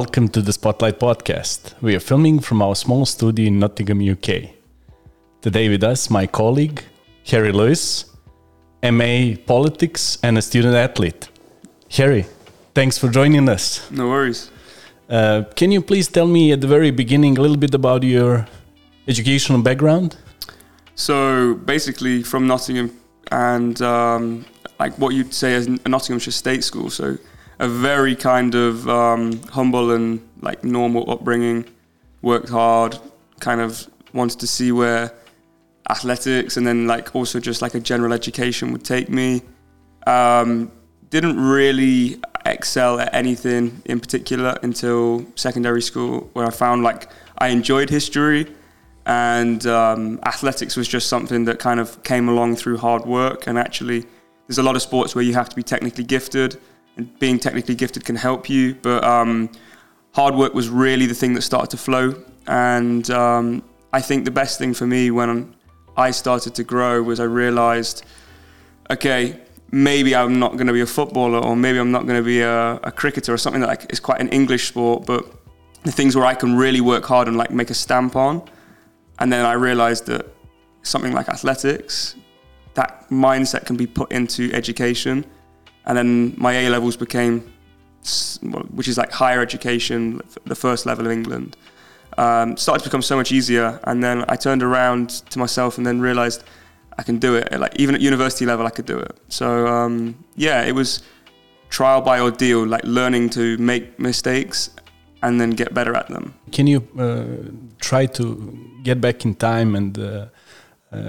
Welcome to the Spotlight Podcast. We are filming from our small studio in Nottingham, UK. Today with us, my colleague, Harry Lewis, MA Politics and a student athlete. Harry, thanks for joining us. No worries. Uh, can you please tell me at the very beginning a little bit about your educational background? So basically, from Nottingham, and um, like what you'd say as a Nottinghamshire state school. So a very kind of um, humble and like normal upbringing. Worked hard, kind of wanted to see where athletics and then like also just like a general education would take me. Um, didn't really excel at anything in particular until secondary school, where I found like I enjoyed history and um, athletics was just something that kind of came along through hard work. And actually, there's a lot of sports where you have to be technically gifted, and being technically gifted can help you. But um, hard work was really the thing that started to flow. And um, I think the best thing for me when I started to grow was I realized, okay, maybe I'm not going to be a footballer, or maybe I'm not going to be a, a cricketer, or something that like, is quite an English sport, but the things where I can really work hard and like make a stamp on and then I realized that something like athletics, that mindset can be put into education. And then my A levels became, which is like higher education, the first level of England, um, started to become so much easier. And then I turned around to myself and then realized I can do it. Like even at university level, I could do it. So um, yeah, it was trial by ordeal, like learning to make mistakes and then get better at them. Can you uh, try to get back in time and uh,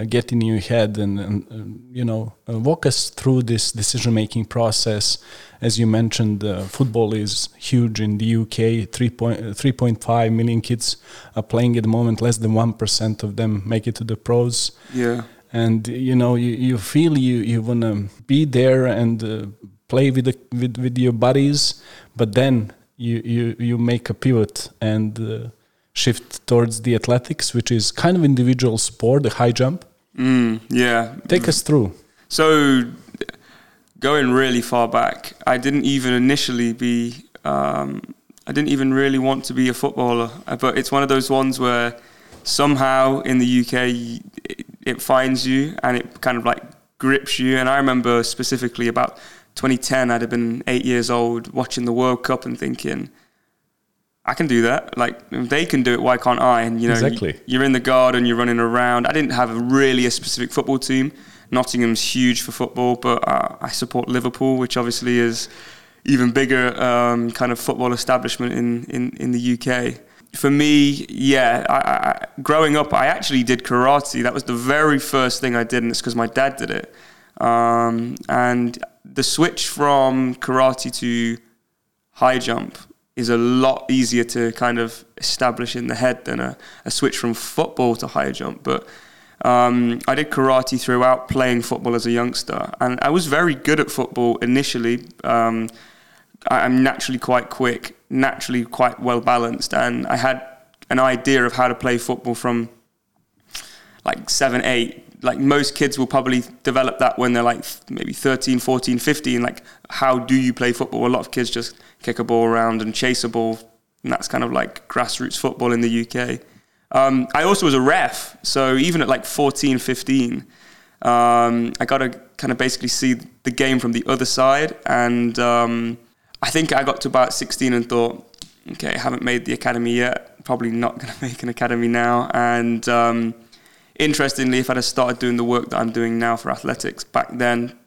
get in your head and, and uh, you know uh, walk us through this decision making process? As you mentioned, uh, football is huge in the UK. 3.5 million kids are playing at the moment. Less than one percent of them make it to the pros. Yeah. And you know you, you feel you you wanna be there and play with the, with with your buddies, but then you you you make a pivot and uh, shift towards the athletics, which is kind of individual sport, the high jump. Mm, yeah. Take us through. So, going really far back, I didn't even initially be. Um, I didn't even really want to be a footballer, but it's one of those ones where somehow in the UK it, it finds you and it kind of like grips you. And I remember specifically about 2010, I'd have been eight years old watching the World Cup and thinking, I can do that. Like if they can do it, why can't I? And you know, exactly. you're in the garden, you're running around. I didn't have really a specific football team. Nottingham's huge for football, but uh, I support Liverpool, which obviously is even bigger um, kind of football establishment in, in, in the UK. For me, yeah, I, I, growing up, I actually did karate. That was the very first thing I did, and it's because my dad did it. Um, and the switch from karate to high jump is a lot easier to kind of establish in the head than a, a switch from football to high jump. But um, I did karate throughout playing football as a youngster, and I was very good at football initially. Um, I'm naturally quite quick, naturally quite well balanced, and I had an idea of how to play football from like seven, eight, like most kids will probably develop that when they're like maybe 13 14 15 like how do you play football? A lot of kids just kick a ball around and chase a ball and that's kind of like grassroots football in the uk um, i also was a ref so even at like 14 15 um, i got to kind of basically see the game from the other side. And um, i think i got to about 16 and thought okay i haven't made the academy yet. Probably not going to make an academy now. And um, interestingly, if I'd have started doing the work that I'm doing now for athletics back then,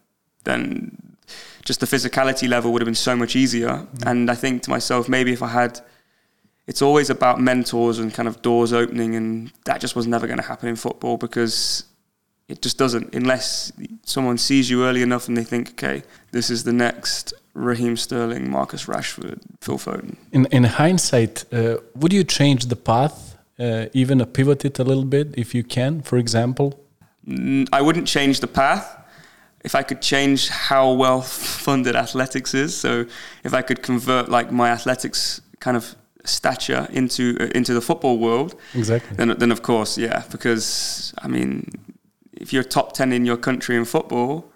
then just the physicality level would have been so much easier. Mm-hmm. And I think to myself, maybe if I had, it's always about mentors and kind of doors opening, and that just was never going to happen in football because it just doesn't unless someone sees you early enough and they think, okay, this is the next Raheem Sterling, Marcus Rashford, Phil Foden. In in hindsight, uh, would you change the path uh, even a pivot it a little bit if you can, for example? I wouldn't change the path. If I could change how well funded athletics is, so if I could convert like my athletics kind of stature into uh, into the football world, exactly. Then then of course, yeah, because I mean, if you're top ten in your country in football,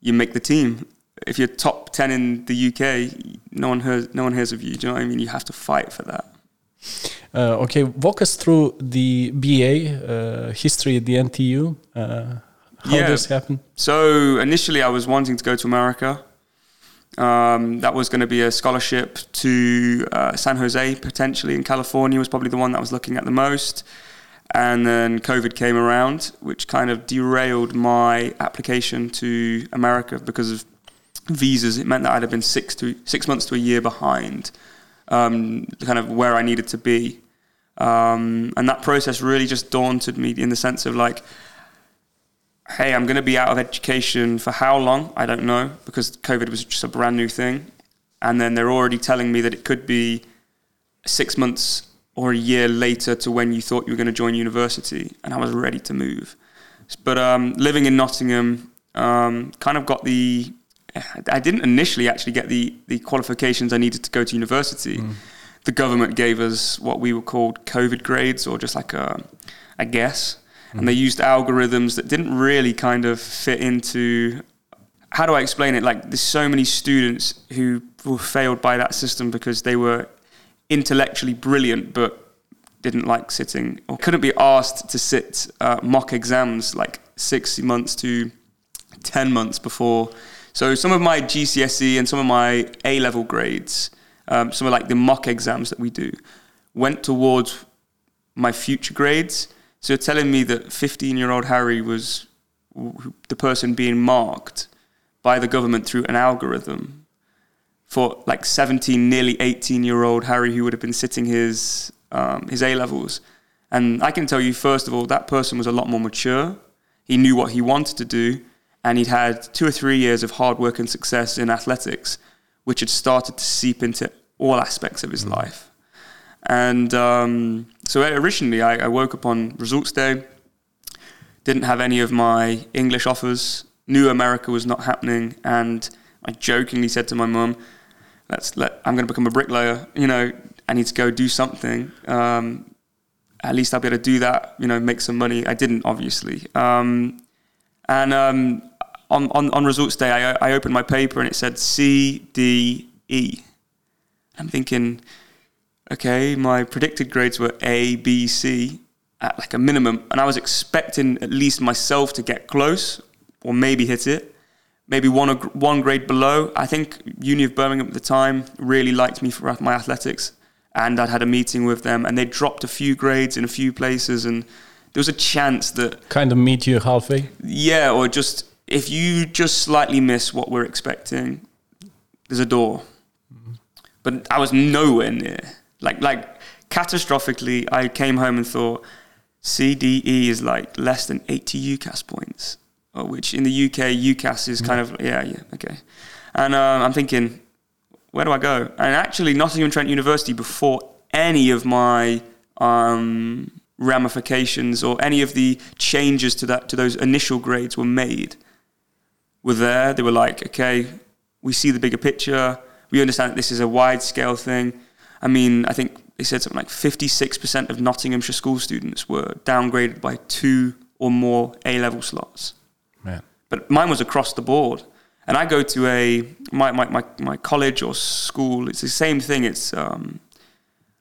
you make the team. If you're top ten in the UK, no one hears no one hears of you. Do you know what I mean? You have to fight for that. Uh, okay, walk us through the BA uh, history at the NTU. Uh, how Yeah. this happened? So initially, I was wanting to go to America. Um, that was going to be a scholarship to uh, San Jose, potentially in California, was probably the one that I was looking at the most. And then COVID came around, which kind of derailed my application to America because of visas. It meant that I'd have been six to six months to a year behind, um, kind of where I needed to be. Um, and that process really just daunted me in the sense of like, hey, I'm going to be out of education for how long? I don't know because COVID was just a brand new thing. And then they're already telling me that it could be six months or a year later to when you thought you were going to join university. And I was ready to move. But um, living in Nottingham, um, kind of got the. I didn't initially actually get the, the qualifications I needed to go to university. The government gave us what we were called COVID grades, or just like a, a guess and they used algorithms that didn't really kind of fit into how do I explain it? Like there's so many students who were failed by that system because they were intellectually brilliant but didn't like sitting or couldn't be asked to sit uh, mock exams like six months to 10 months before. So some of my GCSE and some of my A level grades, um, some of like the mock exams that we do, went towards my future grades. So you're telling me that 15 year old Harry was the person being marked by the government through an algorithm for like 17, nearly 18 year old Harry who would have been sitting his, um, his A levels. And I can tell you, first of all, that person was a lot more mature. He knew what he wanted to do, and he'd had two or three years of hard work and success in athletics, which had started to seep into all aspects of his life. And um, so originally, I, I woke up on results day, didn't have any of my English offers, knew America was not happening, and I jokingly said to my mum, "Let's let I'm going to become a bricklayer. You know, I need to go do something. Um, at least I'll be able to do that. You know, make some money. I didn't, obviously. Um, and um, on, on on results day, I, I opened my paper and it said C D E. I'm thinking okay, my predicted grades were A, B, C at like a minimum, and I was expecting at least myself to get close or maybe hit it. Maybe one one grade below. I think Uni of Birmingham at the time really liked me for my athletics, and I'd had a meeting with them, and they dropped a few grades in a few places, and there was a chance that Kind of meet you halfway. yeah, or just if you just slightly miss what we're expecting, there's a door. But I was nowhere near. Like like catastrophically, I came home and thought CDE is like less than 80 UCAS points, uh, which in the UK UCAS is kind of yeah yeah okay. And um, I'm thinking, where do I go? And actually, Nottingham Trent University before any of my um, ramifications or any of the changes to that to those initial grades were made were there. They were like, okay, we see the bigger picture. We understand that this is a wide scale thing. I mean, I think they said something like 56% of Nottinghamshire school students were downgraded by two or more A level slots. Man. But mine was across the board. And I go to a my, my, my, my college or school. It's the same thing. It's um,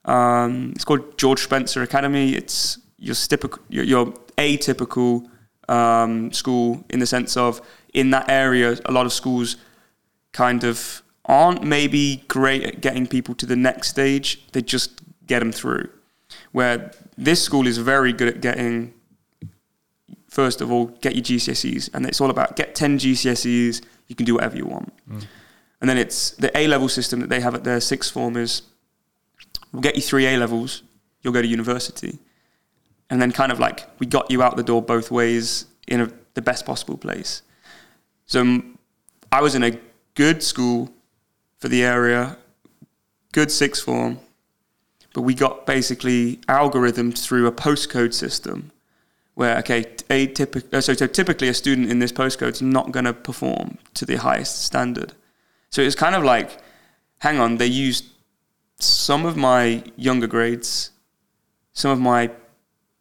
um, it's called George Spencer Academy. It's your typical your, your atypical um, school in the sense of in that area, a lot of schools kind of aren't maybe great at getting people to the next stage. They just get them through. Where this school is very good at getting first of all, get your GCSEs, and it's all about get 10 GCSEs, you can do whatever you want. Mm. And then it's the A level system that they have at their sixth form is we'll get you three A levels, you'll go to university. And then kind of like we got you out the door both ways in a, the best possible place. So I was in a good school for the area, good sixth form, but we got basically algorithms through a postcode system where okay, a uh, so, so typically a student in this postcode is not going to perform to the highest standard. So it's kind of like, hang on, they used some of my younger grades, some of my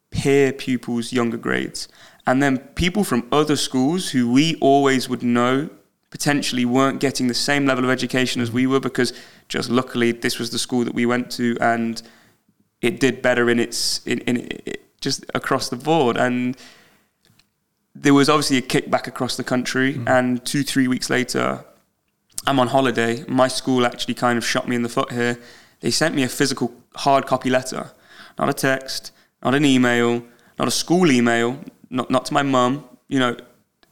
peer pupils' younger grades, and then people from other schools who we always would know potentially weren't getting the same level of education as we were because just luckily this was the school that we went to and it did better in its in, in it, just across the board. And there was obviously a kickback across the country mm. and two three weeks later i'm on holiday. My school actually kind of shot me in the foot here. They sent me a physical hard copy letter. Not a text not an email not a school email not, not to my mum you know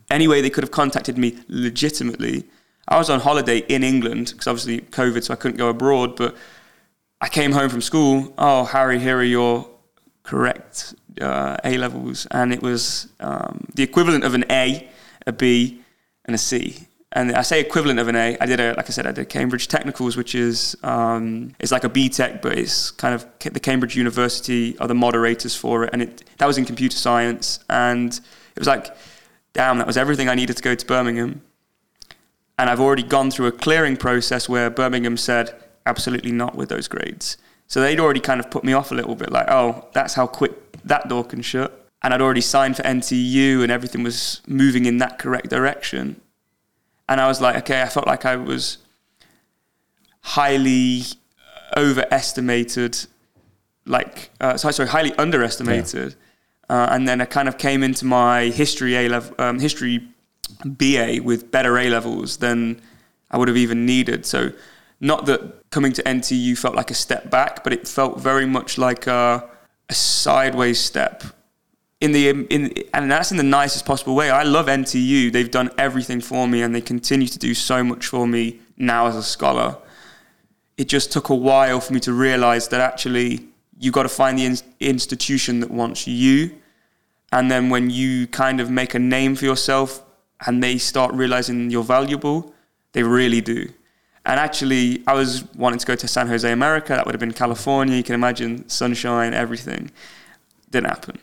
any way they could have contacted me legitimately. I was on holiday in england because obviously covid so i couldn't go abroad but i came home from school. Oh harry here are your correct uh, A levels, and it was um, the equivalent of an A, a B, and a C. And I say equivalent of an A. I did a, like I said, I did Cambridge Technicals, which is um, it's like a BTEC, but it's kind of the Cambridge University are the moderators for it, and it that was in computer science, and it was like, damn, that was everything I needed to go to Birmingham. And I've already gone through a clearing process where Birmingham said absolutely not with those grades. So they'd already kind of put me off a little bit, like, oh, that's how quick that door can shut. And I'd already signed for NTU and everything was moving in that correct direction. And I was like, okay, I felt like I was highly overestimated, like, uh, sorry, sorry, highly underestimated. Yeah. Uh, and then I kind of came into my history A level, um, history BA with better A levels than I would have even needed. So not that coming to NTU felt like a step back, but it felt very much like a, a sideways step. In the in and that's in the nicest possible way. I love NTU. They've done everything for me, and they continue to do so much for me now as a scholar. It just took a while for me to realize that actually you got to find the in- institution that wants you, and then when you kind of make a name for yourself, and they start realizing you're valuable, they really do and actually, I was wanting to go to San Jose, America. That would have been California. You can imagine sunshine, everything. Didn't happen.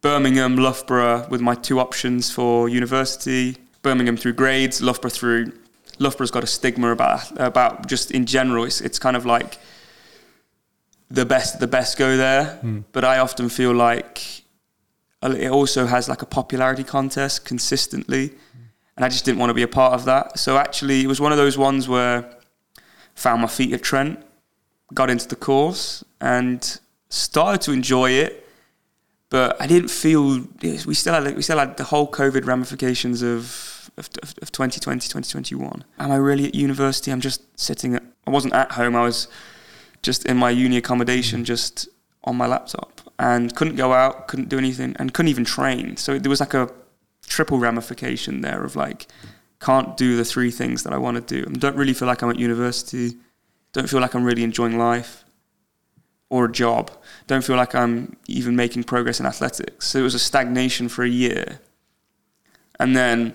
Birmingham, Loughborough with my two options for university. Birmingham through grades, Loughborough through. Loughborough's got a stigma about about just in general. It's it's kind of like the best the best go there. Mm. But I often feel like it also has like a popularity contest consistently and I just didn't want to be a part of that. So actually, it was one of those ones where I found my feet at Trent, got into the course, and started to enjoy it. But I didn't feel we still had we still had the whole COVID ramifications of of, of 2020 2021. Am I really at university? I'm just sitting at. I wasn't at home. I was just in my uni accommodation, just on my laptop, and couldn't go out, couldn't do anything, and couldn't even train. So there was like a triple ramification there of like can't do the three things that I want to do. I don't really feel like I'm at university. Don't feel like I'm really enjoying life or a job. Don't feel like I'm even making progress in athletics. So it was a stagnation for a year. And then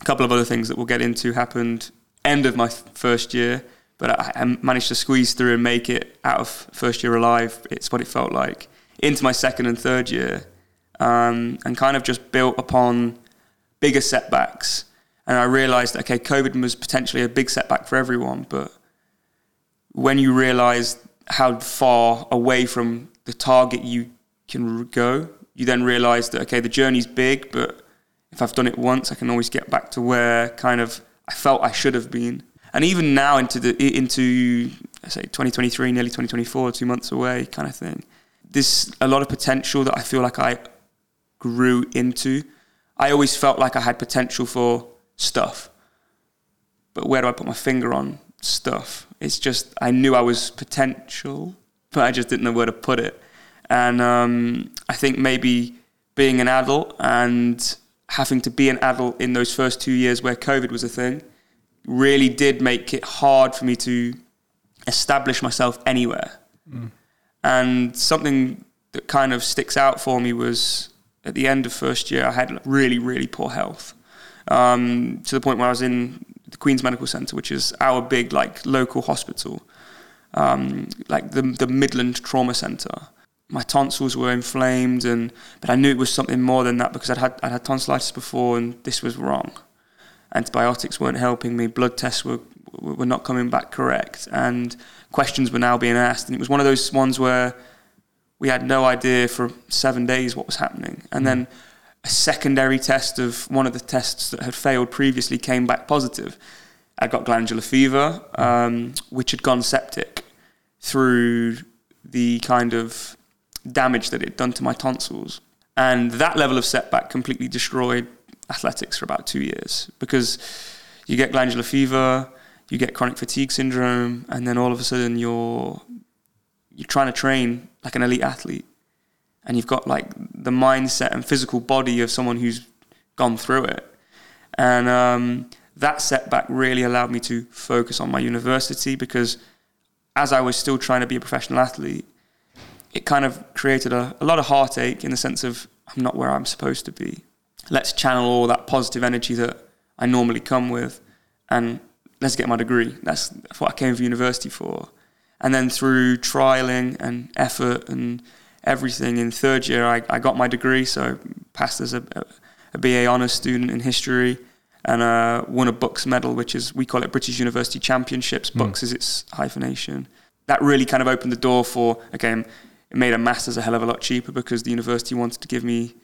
a couple of other things that we'll get into happened end of my first year, but I, managed to squeeze through and make it out of first year alive. It's what it felt like. Into my second and third year, um, and kind of just built upon bigger setbacks. And I realized, okay, COVID was potentially a big setback for everyone, but when you realize how far away from the target you can go, you then realize that, okay, the journey's big, but if I've done it once, I can always get back to where kind of I felt I should have been. And even now into the into I say 2023, nearly 2024, two months away, kind of thing. There's a lot of potential that I feel like I grew into. I always felt like I had potential for stuff. But where do I put my finger on stuff? It's just, I knew I was potential, but I just didn't know where to put it. And um, I think maybe being an adult and having to be an adult in those first two years where COVID was a thing really did make it hard for me to establish myself anywhere. Mm. And something that kind of sticks out for me was at the end of first year, I had really, really poor health um, to the point where I was in the Queen's Medical Centre, which is our big like local hospital, um, like the the Midland Trauma Centre. My tonsils were inflamed, and but I knew it was something more than that because I'd had I'd had tonsillitis before, and this was wrong. Antibiotics weren't helping me. Blood tests were were not coming back correct, and questions were now being asked. And it was one of those ones where we had no idea for seven days what was happening. And then a secondary test of one of the tests that had failed previously came back positive. I got glandular fever, um, which had gone septic through the kind of damage that it had done to my tonsils. And that level of setback completely destroyed athletics for about two years because you get glandular fever, you get chronic fatigue syndrome, and then all of a sudden you're you're trying to train like an elite athlete, and you've got like the mindset and physical body of someone who's gone through it, and um, that setback really allowed me to focus on my university because as I was still trying to be a professional athlete, it kind of created a, a lot of heartache in the sense of I'm not where I'm supposed to be. Let's channel all that positive energy that I normally come with and let's get my degree. That's, what I came for university for. And then through trialing and effort and everything in third year, I, I got my degree. So passed as a, a, a BA honours student in history and uh, won a BUCS medal, which is, we call it British University Championships. Mm. Is its hyphenation. That really kind of opened the door for, okay, it made a master's a hell of a lot cheaper because the university wanted to give me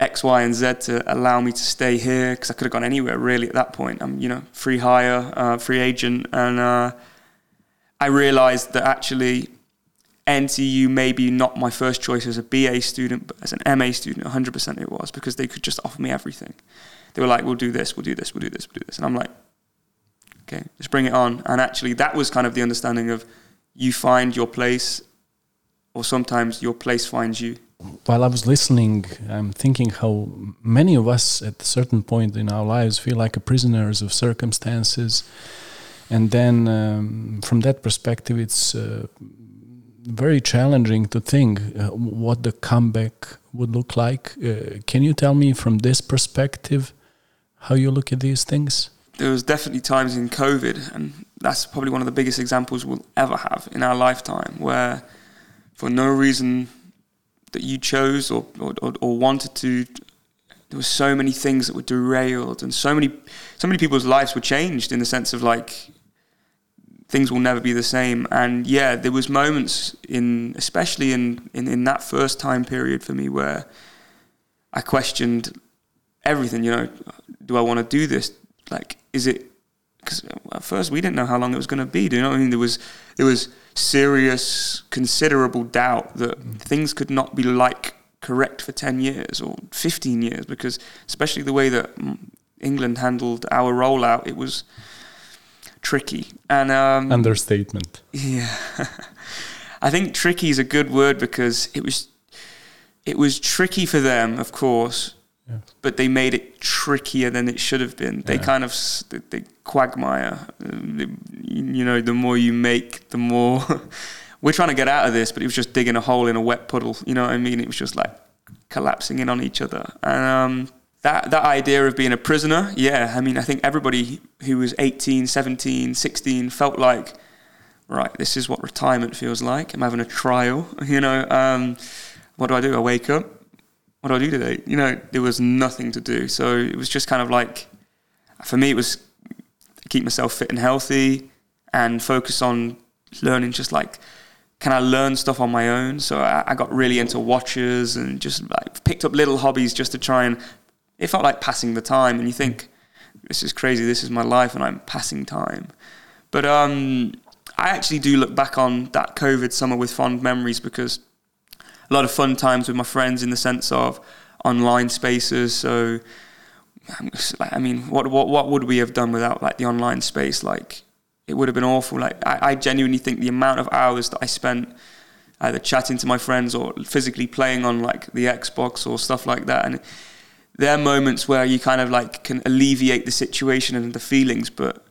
X, Y, and Z to allow me to stay here because I could have gone anywhere really at that point. I'm, you know, free hire, uh, free agent, and uh, I realised that actually NTU may be not my first choice as a BA student, but as an MA student, 100% it was because they could just offer me everything. They were like, "We'll do this, we'll do this, we'll do this, we'll do this," and I'm like, "Okay, just bring it on." And actually, that was kind of the understanding of you find your place, or sometimes your place finds you while I was listening, I'm thinking how many of us at a certain point in our lives feel like prisoners of circumstances. And then, um, from that perspective, it's uh, very challenging to think uh, what the comeback would look like. Uh, can you tell me from this perspective how you look at these things? There was definitely times in COVID, and that's probably one of the biggest examples we'll ever have in our lifetime, where for no reason that you chose or, or, or wanted to there were so many things that were derailed and so many so many people's lives were changed in the sense of like things will never be the same and yeah there was moments in especially in in, in that first time period for me where i questioned everything you know do i want to do this? Like is it because at first we didn't know how long it was going to be do you know what i mean? There was there was serious, considerable doubt that things could not be like correct for 10 years or 15 years because especially the way that England handled our rollout it was tricky. And um, understatement. Yeah. I think tricky is a good word because it was it was tricky for them of course but they made it trickier than it should have been. They yeah. kind of they, quagmire. You know, the more you make, the more we're trying to get out of this. But it was just digging a hole in a wet puddle. You know what I mean? It was just like collapsing in on each other. And um, that that idea of being a prisoner, yeah. I mean, I think everybody who was 18, 17, 16 felt like, right, this is what retirement feels like. I'm having a trial. You know, um, what do I do? I wake up what do I do today? You know, there was nothing to do. So it was just kind of like, for me, it was keep myself fit and healthy and focus on learning just like, can I learn stuff on my own? So I, I got really into watches and just like picked up little hobbies just to try and, it felt like passing the time. And you think, this is crazy, this is my life and I'm passing time. But um, I actually do look back on that COVID summer with fond memories because a lot of fun times with my friends in the sense of online spaces. So, um, I mean, what what what would we have done without like the online space? Like, it would have been awful. Like, I, I genuinely think the amount of hours that I spent either chatting to my friends or physically playing on like the Xbox or stuff like that, and there are moments where you kind of like can alleviate the situation and the feelings, but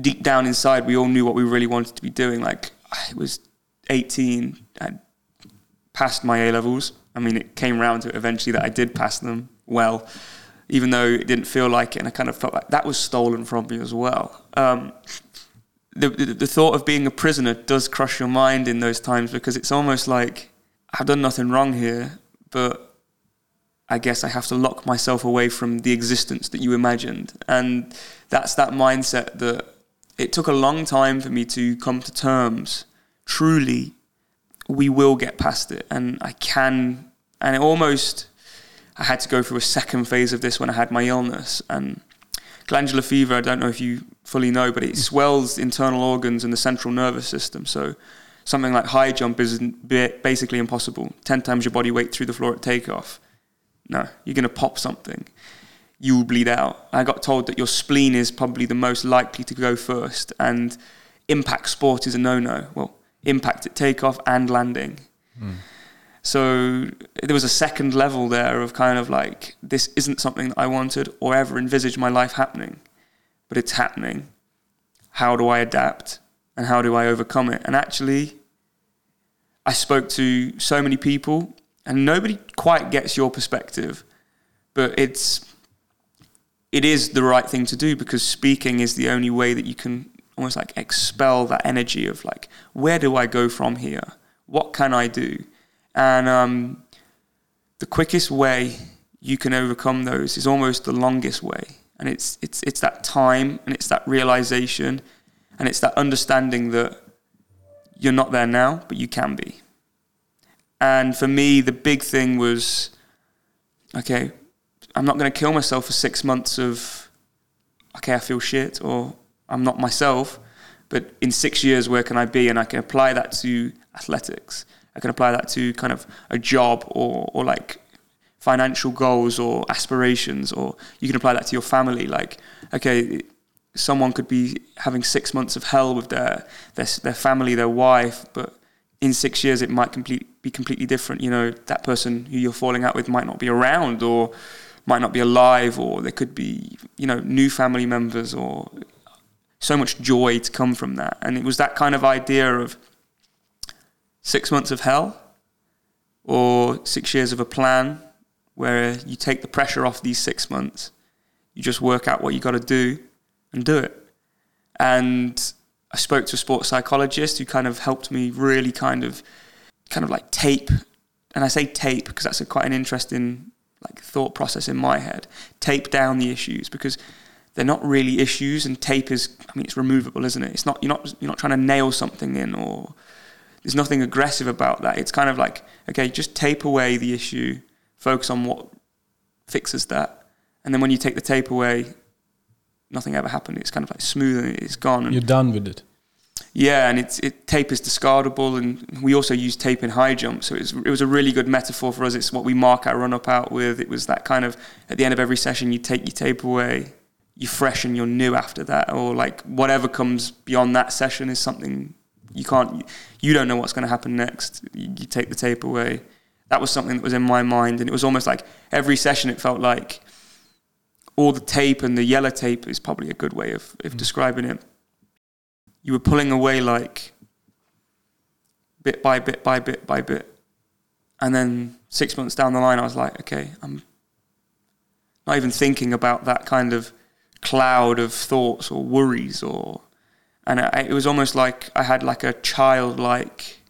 deep down inside, we all knew what we really wanted to be doing. Like, I was 18, I passed my A levels. I mean, it came round to it eventually that I did pass them well, even though it didn't feel like it, and I kind of felt like that was stolen from me as well. Um, the, the, the thought of being a prisoner does crush your mind in those times because it's almost like I've done nothing wrong here, but I guess I have to lock myself away from the existence that you imagined, and that's that mindset that it took a long time for me to come to terms truly we will get past it and I can and it almost I had to go through a second phase of this when I had my illness. And glandular fever, I don't know if you fully know, but it swells internal organs and the central nervous system. So something like high jump is basically impossible. 10 times your body weight through the floor at takeoff. No, you're going to pop something. You will bleed out. I got told that your spleen is probably the most likely to go first, and impact sport is a no no. Well, impact at takeoff and landing. Mm. So there was a second level there of kind of like, this isn't something that I wanted or ever envisaged my life happening, but it's happening. How do I adapt and how do I overcome it? And actually, I spoke to so many people and nobody quite gets your perspective, but it's it is the right thing to do because speaking is the only way that you can almost like expel that energy of like where do I go from here? What can I do? And um, the quickest way you can overcome those is almost the longest way. And it's, it's, it's that time and it's that realization and it's that understanding that you're not there now, but you can be. And for me, the big thing was okay, I'm not going to kill myself for six months of, okay, I feel shit or I'm not myself. But in six years, where can I be? And I can apply that to athletics. I can apply that to kind of a job or, or like financial goals or aspirations, or you can apply that to your family. Like, okay, someone could be having six months of hell with their their, their family, their wife, but in six years it might complete, be completely different. You know, that person who you're falling out with might not be around, or might not be alive, or there could be you know new family members, or so much joy to come from that. And it was that kind of idea of six months of hell or six years of a plan where you take the pressure off these six months. You just work out what you got to do and do it. And I spoke to a sports psychologist who kind of helped me really kind of, kind of like tape. And I say tape because that's a quite an interesting like thought process in my head. Tape down the issues because they're not really issues, and tape is. I mean, it's removable, isn't it? It's not. You're not. You're not trying to nail something in or there's nothing aggressive about that. It's kind of like, okay, just tape away the issue, focus on what fixes that. And then when you take the tape away, nothing ever happened. It's kind of like smooth and it's gone. And You're done with it. Yeah, and it's it tape is discardable, and we also use tape in high jump, so it was, it was a really good metaphor for us. It's what we mark our run up out with. It was that kind of at the end of every session, you take your tape away, you're fresh and you're new after that, or like whatever comes beyond that session is something you can't you don't know what's going to happen next. You, you, take the tape away. That was something that was in my mind and it was almost like every session it felt like all the tape and the yellow tape is probably a good way of, of mm. describing it. You were pulling away like bit by bit by bit by bit. And then six months down the line i was like okay i'm not even thinking about that kind of cloud of thoughts or worries or and I, it was almost like I had like a childlike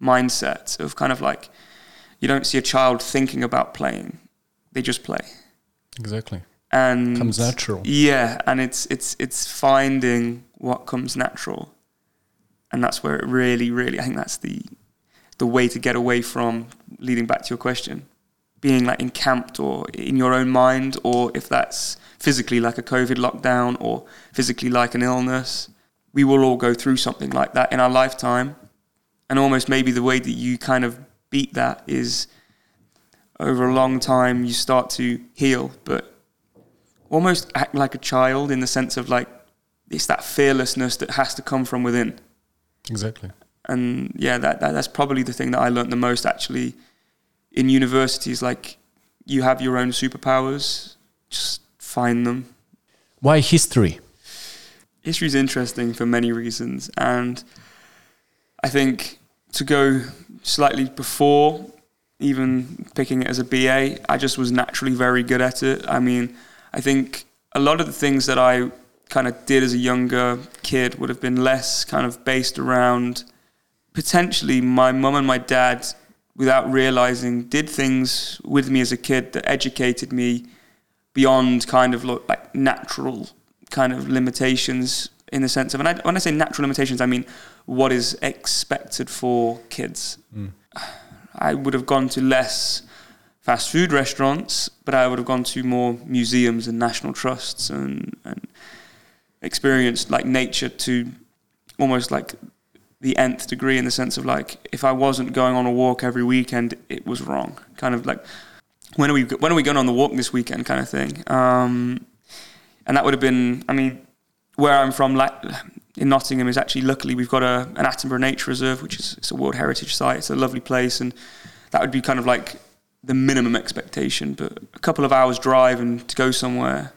mindset of kind of like you don't see a child thinking about playing; they just play. Exactly. And comes natural. Yeah, and it's it's it's finding what comes natural, and that's where it really, really. I think that's the the way to get away from leading back to your question, being like encamped or in your own mind, or if that's physically like a COVID lockdown or physically like an illness we will all go through something like that in our lifetime. And almost maybe the way that you kind of beat that is over a long time you start to heal, but almost act like a child in the sense of like it's that fearlessness that has to come from within. Exactly. And yeah, that, that that's probably the thing that I learned the most actually in universities. Like you have your own superpowers, just find them. Why history? history is interesting for many reasons, and I think to go slightly before even picking it as a BA, I just was naturally very good at it. I mean, I think a lot of the things that I kind of did as a younger kid would have been less kind of based around potentially my mum and my dad without realizing did things with me as a kid that educated me beyond kind of like natural kind of limitations in the sense of, and I, when I say natural limitations, I mean what is expected for kids. Mm. I would have gone to less fast food restaurants, but I would have gone to more museums and national trusts and, and experienced like nature to almost like the nth degree in the sense of like if I wasn't going on a walk every weekend, it was wrong. Kind of like when are we when are we going on the walk this weekend kind of thing. Um, and that would have been, I mean, where I'm from, like in Nottingham, is actually luckily we've got a, an Attenborough Nature Reserve, which is it's a World Heritage Site. It's a lovely place, and that would be kind of like the minimum expectation. But a couple of hours drive and to go somewhere,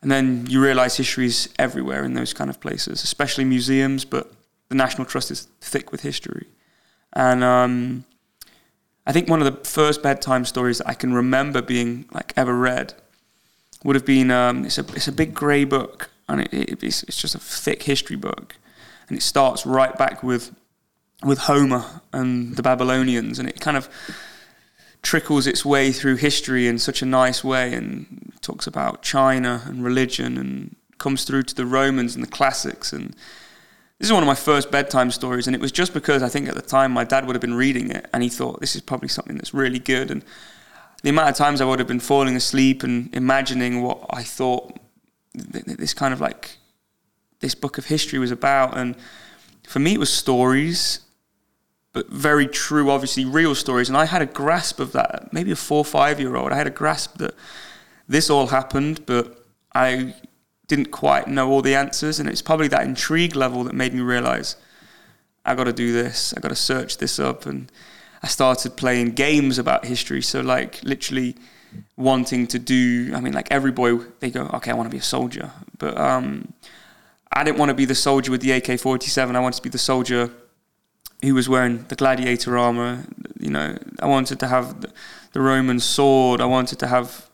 and then you realise history is everywhere in those kind of places, especially museums. But the National Trust is thick with history, and um, I think one of the first bedtime stories that I can remember being like ever read would have been um, it's a it's a big grey book and it, it, it's, it's just a thick history book, and it starts right back with with Homer and the Babylonians, and it kind of trickles its way through history in such a nice way, and talks about China and religion, and comes through to the Romans and the classics, and this is one of my first bedtime stories, and it was just because I think at the time my dad would have been reading it, and he thought this is probably something that's really good, and the amount of times I would have been falling asleep and imagining what I thought this kind of like this book of history was about. And for me, it was stories, but very true, obviously real stories. And I had a grasp of that. Maybe a four or five year old, I had a grasp that this all happened, but I didn't quite know all the answers. And it's probably that intrigue level that made me realize I got to do this. I got to search this up. And I started playing games about history. So, like, literally wanting to do. I mean, like every boy, they go, okay, I want to be a soldier, but um, I didn't want to be the soldier with the AK forty seven. I wanted to be the soldier who was wearing the gladiator armor. You know, I wanted to have the Roman sword. I wanted to have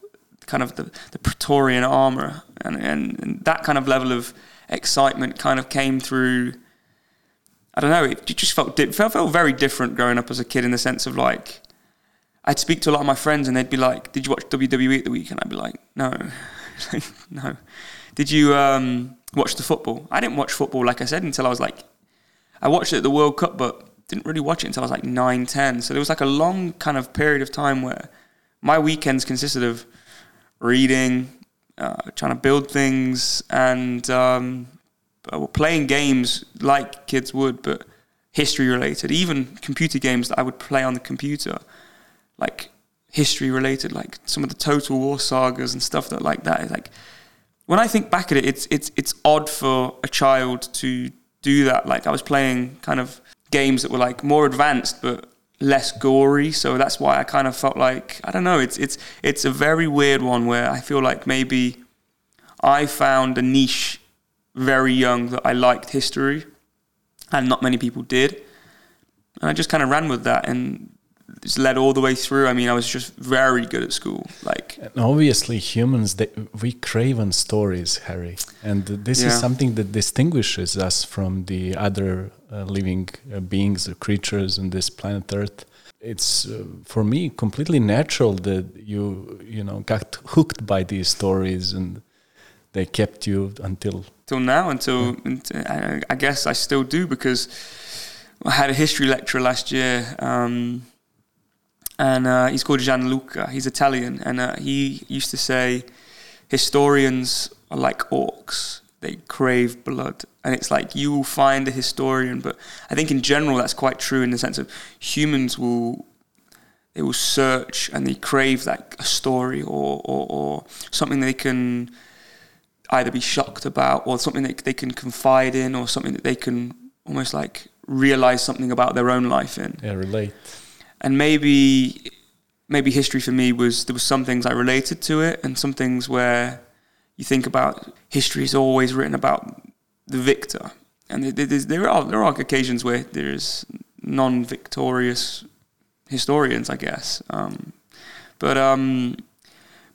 kind of the, the Praetorian armor, and, and, and that kind of level of excitement kind of came through. I don't know. It just felt it felt, felt very different growing up as a kid in the sense of like I'd speak to a lot of my friends and they'd be like, "Did you watch WWE at the weekend?" I'd be like, "No, no." Did you um, watch the football? I didn't watch football, like I said, until I was like, I watched it at the World Cup, but didn't really watch it until I was like nine, ten. So there was like a long kind of period of time where my weekends consisted of reading, uh, trying to build things, and um, playing games like kids would, but history related, even computer games that I would play on the computer like history related, like some of the Total War sagas and stuff that like that. Like when I think back at it, it's it's it's odd for a child to do that. Like I was playing kind of games that were like more advanced but less gory, so that's why I kind of felt like I don't know. It's it's it's a very weird one where I feel like maybe I found a niche very young that I liked history, and not many people did. And I just kind of ran with that, and just led all the way through. I mean, I was just very good at school. Like and obviously, humans they, we crave on stories, Harry, and this yeah. is something that distinguishes us from the other uh, living uh, beings or creatures on this planet Earth. It's uh, for me completely natural that you you know got hooked by these stories and they kept you until till now until, yeah. I, I, guess I still do because I had a history lecture last year. Um, and uh, he's called Gianluca. He's Italian, and uh, he used to say, historians are like orcs; they crave blood. And it's like you will find a historian, but I think in general that's quite true in the sense of humans will they will search and they crave like a story or, or, or something they can either be shocked about or something that they can confide in or something that they can almost like realize something about their own life in. Yeah, relate and maybe maybe history for me was there was some things I related to it, and some things where you think about history is always written about the victor, and there are there are occasions where there is non-victorious historians, I guess, um, but um,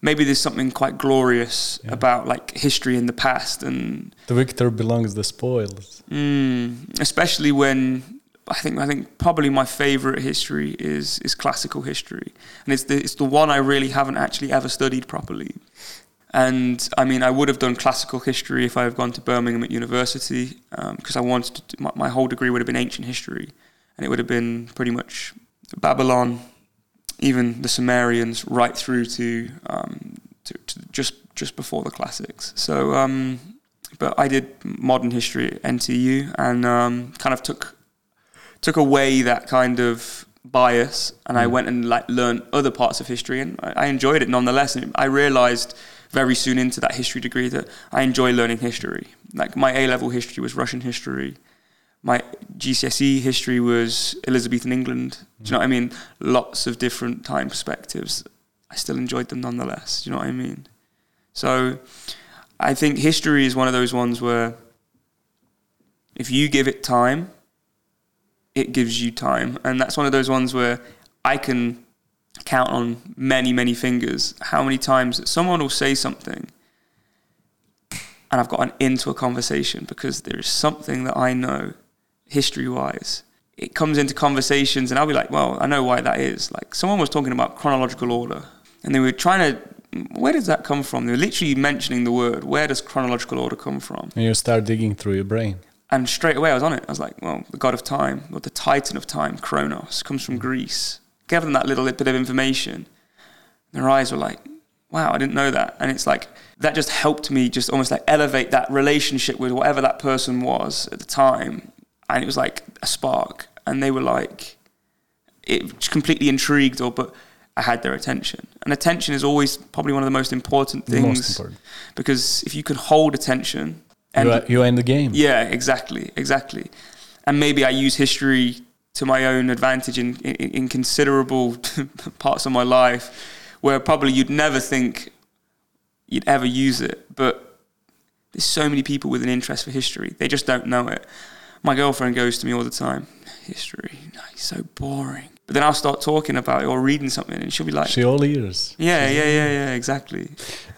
maybe there's something quite glorious yeah. about like history in the past and the victor belongs the spoils. Mm, especially when I think I think probably my favorite history is is classical history, and it's the it's the one I really haven't actually ever studied properly. And I mean, I would have done classical history if I had gone to Birmingham at university, because um, I wanted to. My, my, whole degree would have been ancient history, and it would have been pretty much Babylon, even the Sumerians, right through to, um, to, to just just before the classics. So, um, but I did modern history at NTU and um, kind of took took away that kind of bias, and I mm. went and like learned other parts of history, and I, I enjoyed it nonetheless. And I realized very soon into that history degree that I enjoy learning history. Like my A level history was Russian history. My GCSE history was Elizabethan England. Do you know mm. what I mean? Lots of different time perspectives. I still enjoyed them nonetheless. Do you know what I mean? So I think history is one of those ones where if you give it time, it gives you time. And that's one of those ones where I can count on many, many fingers how many times someone will say something and I've gotten into a conversation because there is something that I know history wise. It comes into conversations and I'll be like, well, I know why that is. Like someone was talking about chronological order and they were trying to where does that come from? They were literally mentioning the word. Where does chronological order come from? And you start digging through your brain. And straight away I was on it. I was like, well, the god of time, or the titan of time, Kronos, comes from Greece. Gave them that little bit of information. Their eyes were like, wow, I didn't know that. And it's like, that just helped me just almost like elevate that relationship with whatever that person was at the time. And it was like a spark. And they were like, it completely intrigued or, but I had their attention. And attention is always probably one of the most important things. most important. Because if you can hold attention and You are, you are in the game. yeah, exactly, exactly. And maybe I use history to my own advantage in, in, in considerable parts of my life where probably you'd never think you'd ever use it. But there's so many people with an interest for history, they just don't know it. My girlfriend goes to me all the time, history, no, so boring. But then I'll start talking about it or reading something, and she'll be like, She all ears. yeah, yeah, yeah, yeah, exactly.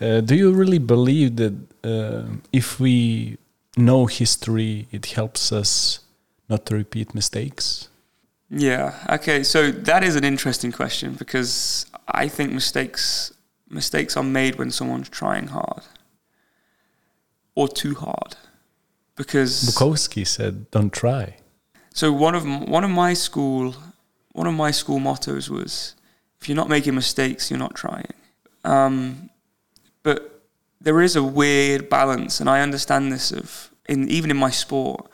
Uh, do you really believe that uh, if we know history, it helps us not to repeat mistakes? Yeah. Okay. So that is an interesting question because I think mistakes mistakes are made when someone's trying hard or too hard. Because Bukowski said, "Don't try." so one of one of my school one of my school mottos was, "If you're not making mistakes, you're not trying." Um, but there is a weird balance, and I understand this of in even in my sport.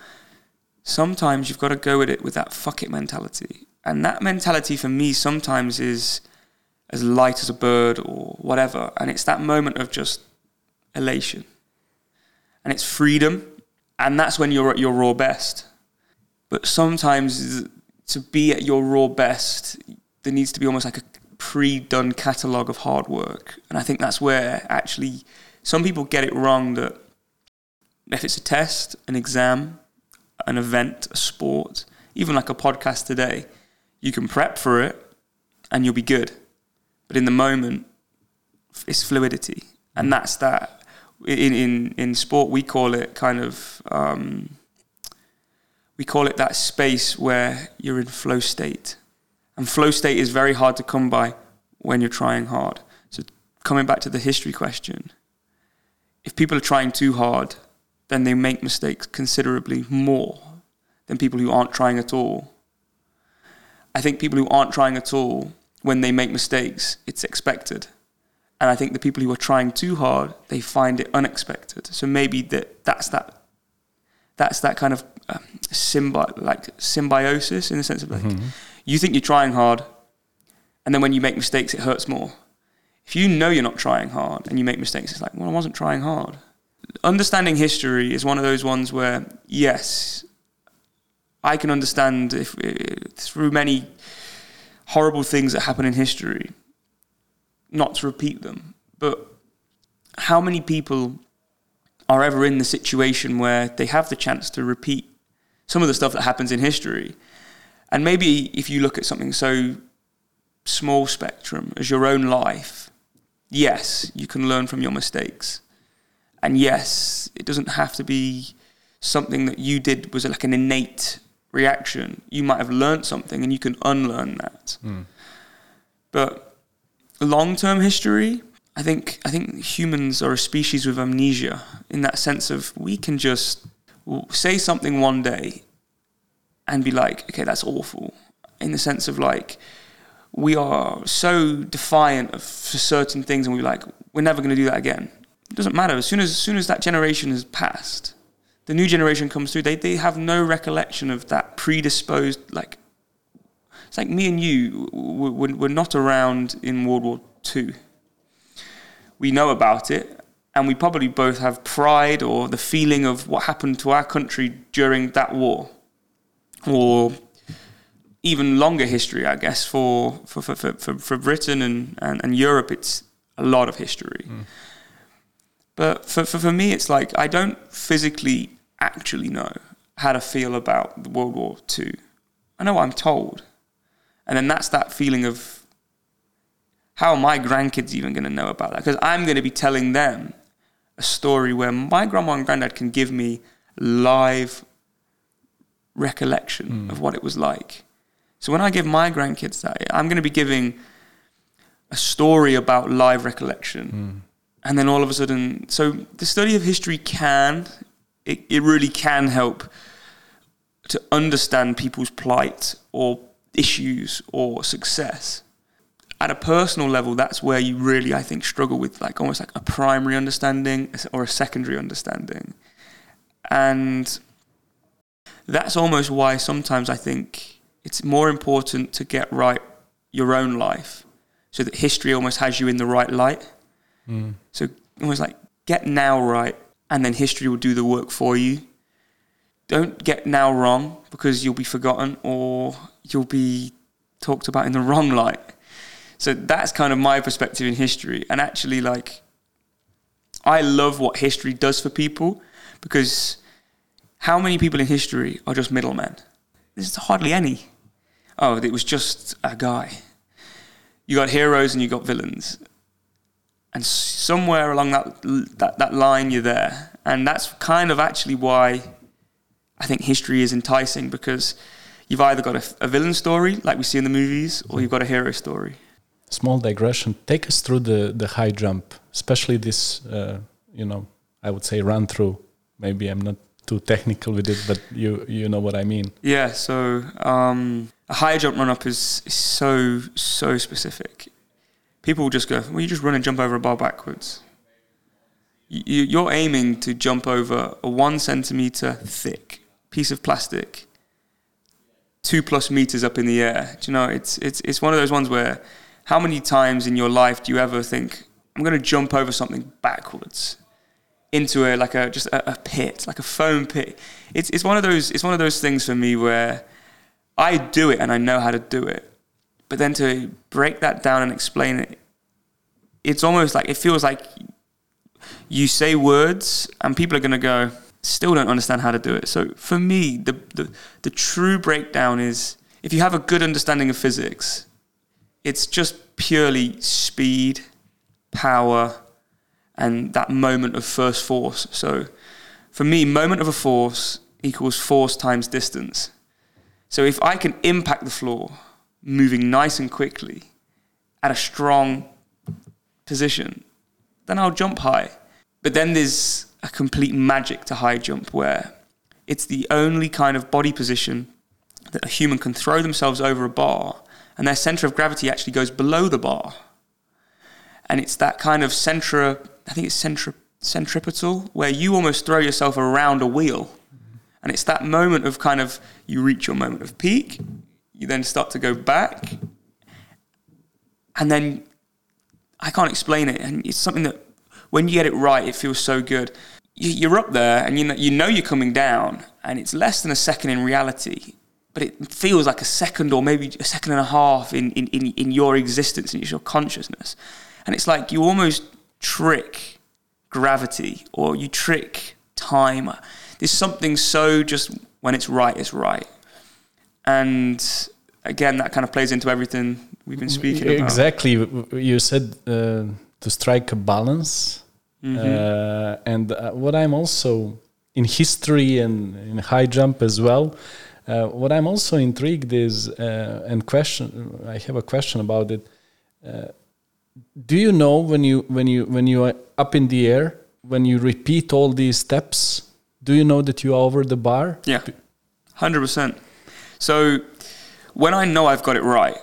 Sometimes you've got to go at it with that fuck it mentality, and that mentality for me sometimes is as light as a bird or whatever, and it's that moment of just elation, and it's freedom, and that's when you're at your raw best. But sometimes to be at your raw best, there needs to be almost like a pre-done catalog of hard work, and I think that's where actually some people get it wrong that if it's a test, an exam, an event, a sport, even like a podcast today, you can prep for it and you'll be good. But in the moment, it's fluidity, and that's that. In in in sport, we call it kind of um, we call it that space where you're in flow state, and flow state is very hard to come by when you're trying hard. So coming back to the history question, if people are trying too hard, then they make mistakes considerably more than people who aren't trying at all. I think people who aren't trying at all, when they make mistakes, it's expected. And I think the people who are trying too hard, they find it unexpected. So maybe that that's that that's that kind of um, symbi- like symbiosis in the sense of like you think you're trying hard, and then when you make mistakes, it hurts more. If you know you're not trying hard and you make mistakes, it's like, well, I wasn't trying hard. Understanding history is one of those ones where, yes, I can understand if through many horrible things that happen in history, not to repeat them. But how many people are ever in the situation where they have the chance to repeat some of the stuff that happens in history? And maybe if you look at something so small spectrum as your own life, yes, you can learn from your mistakes. And yes, it doesn't have to be something that you did was like an innate reaction. You might have learned something and you can unlearn that. Hmm. But long-term history, I think I think humans are a species with amnesia in that sense of we can just say something one day and be like, okay, that's awful. In the sense of like we are so defiant of certain things, and we're like, we're never going to do that again. It doesn't matter. As soon as, as soon as that generation has passed, the new generation comes through. They they have no recollection of that predisposed like. It's like me and you. We're, we're not around in World War Two. We know about it, and we probably both have pride or the feeling of what happened to our country during that war, or even longer history, I guess, for for, for, for, for Britain and, and, and Europe, it's a lot of history. Mm. But for, for, for me, it's like I don't physically actually know how to feel about World War II. I know what I'm told. And then that's that feeling of how are my grandkids even going to know about that? Because I'm going to be telling them a story where my grandma and granddad can give me live recollection mm. of what it was like. So when I give my grandkids that, I'm going to be giving a story about live recollection. Mm. And then all of a sudden, so the study of history can, it, it really can help to understand people's plight or issues or success. At a personal level, that's where you really, I think, struggle with like almost like a primary understanding or a secondary understanding. And that's almost why sometimes I think it's more important to get right your own life so that history almost has you in the right light. Mm. So almost like get now right and then history will do the work for you. Don't get now wrong because you'll be forgotten or you'll be talked about in the wrong light. So that's kind of my perspective in history. And actually, like, I love what history does for people because how many people in history are just middlemen? There's hardly any oh, it was just a guy. You got heroes and you got villains. And somewhere along that, that, that line, you're there. And that's kind of actually why I think history is enticing because you've either got a, a villain story, like we see in the movies, or you've got a hero story. Small digression. Take us through the, the high jump, especially this, uh, you know, I would say run through. Maybe I'm not too technical with it, but you you know what I mean. Yeah. So um, a high jump run up is, is so so specific. People just go, well, you just run and jump over a bar backwards. You, you're aiming to jump over a one centimeter thick piece of plastic, two plus meters up in the air. Do you know? It's it's it's one of those ones where, how many times in your life do you ever think, I'm going to jump over something backwards? into a like a just a, a, pit, like a foam pit. It's it's one of those it's one of those things for me where I do it and I know how to do it, but then to break that down and explain it, it's almost like it feels like you say words and people are gonna go still don't understand how to do it. So for me, the the, the true breakdown is if you have a good understanding of physics, it's just purely speed, power and that moment of first force. So for me, moment of a force equals force times distance. So if I can impact the floor, moving nice and quickly at a strong position, then I'll jump high. But then there's a complete magic to high jump where it's the only kind of body position that a human can throw themselves over a bar and their center of gravity actually goes below the bar. And it's that kind of center I think it's centri- centripetal, where you almost throw yourself around a wheel. And it's that moment of kind of you reach your moment of peak, you then start to go back, and then I can't explain it. And it's something that when you get it right, it feels so good. You're up there, and you know, you know you're coming down, and it's less than a second in reality, but it feels like a second or maybe a second and a half in, in, in, in your existence and your consciousness. And it's like you almost trick gravity or you trick time. There's something so just when it's right, it's right. And again, that kind of plays into everything we've been speaking about. Exactly. You said uh, to strike a balance. Mm-hmm. Uh, and uh, what I'm also in history and in high jump as well. Uh, what I'm also intrigued is uh, and question. I have a question about it. Uh, do you know when you when you when you are up in the air when you repeat all these steps do you know that you are over the bar? Yeah. 100% so when i know i've got it right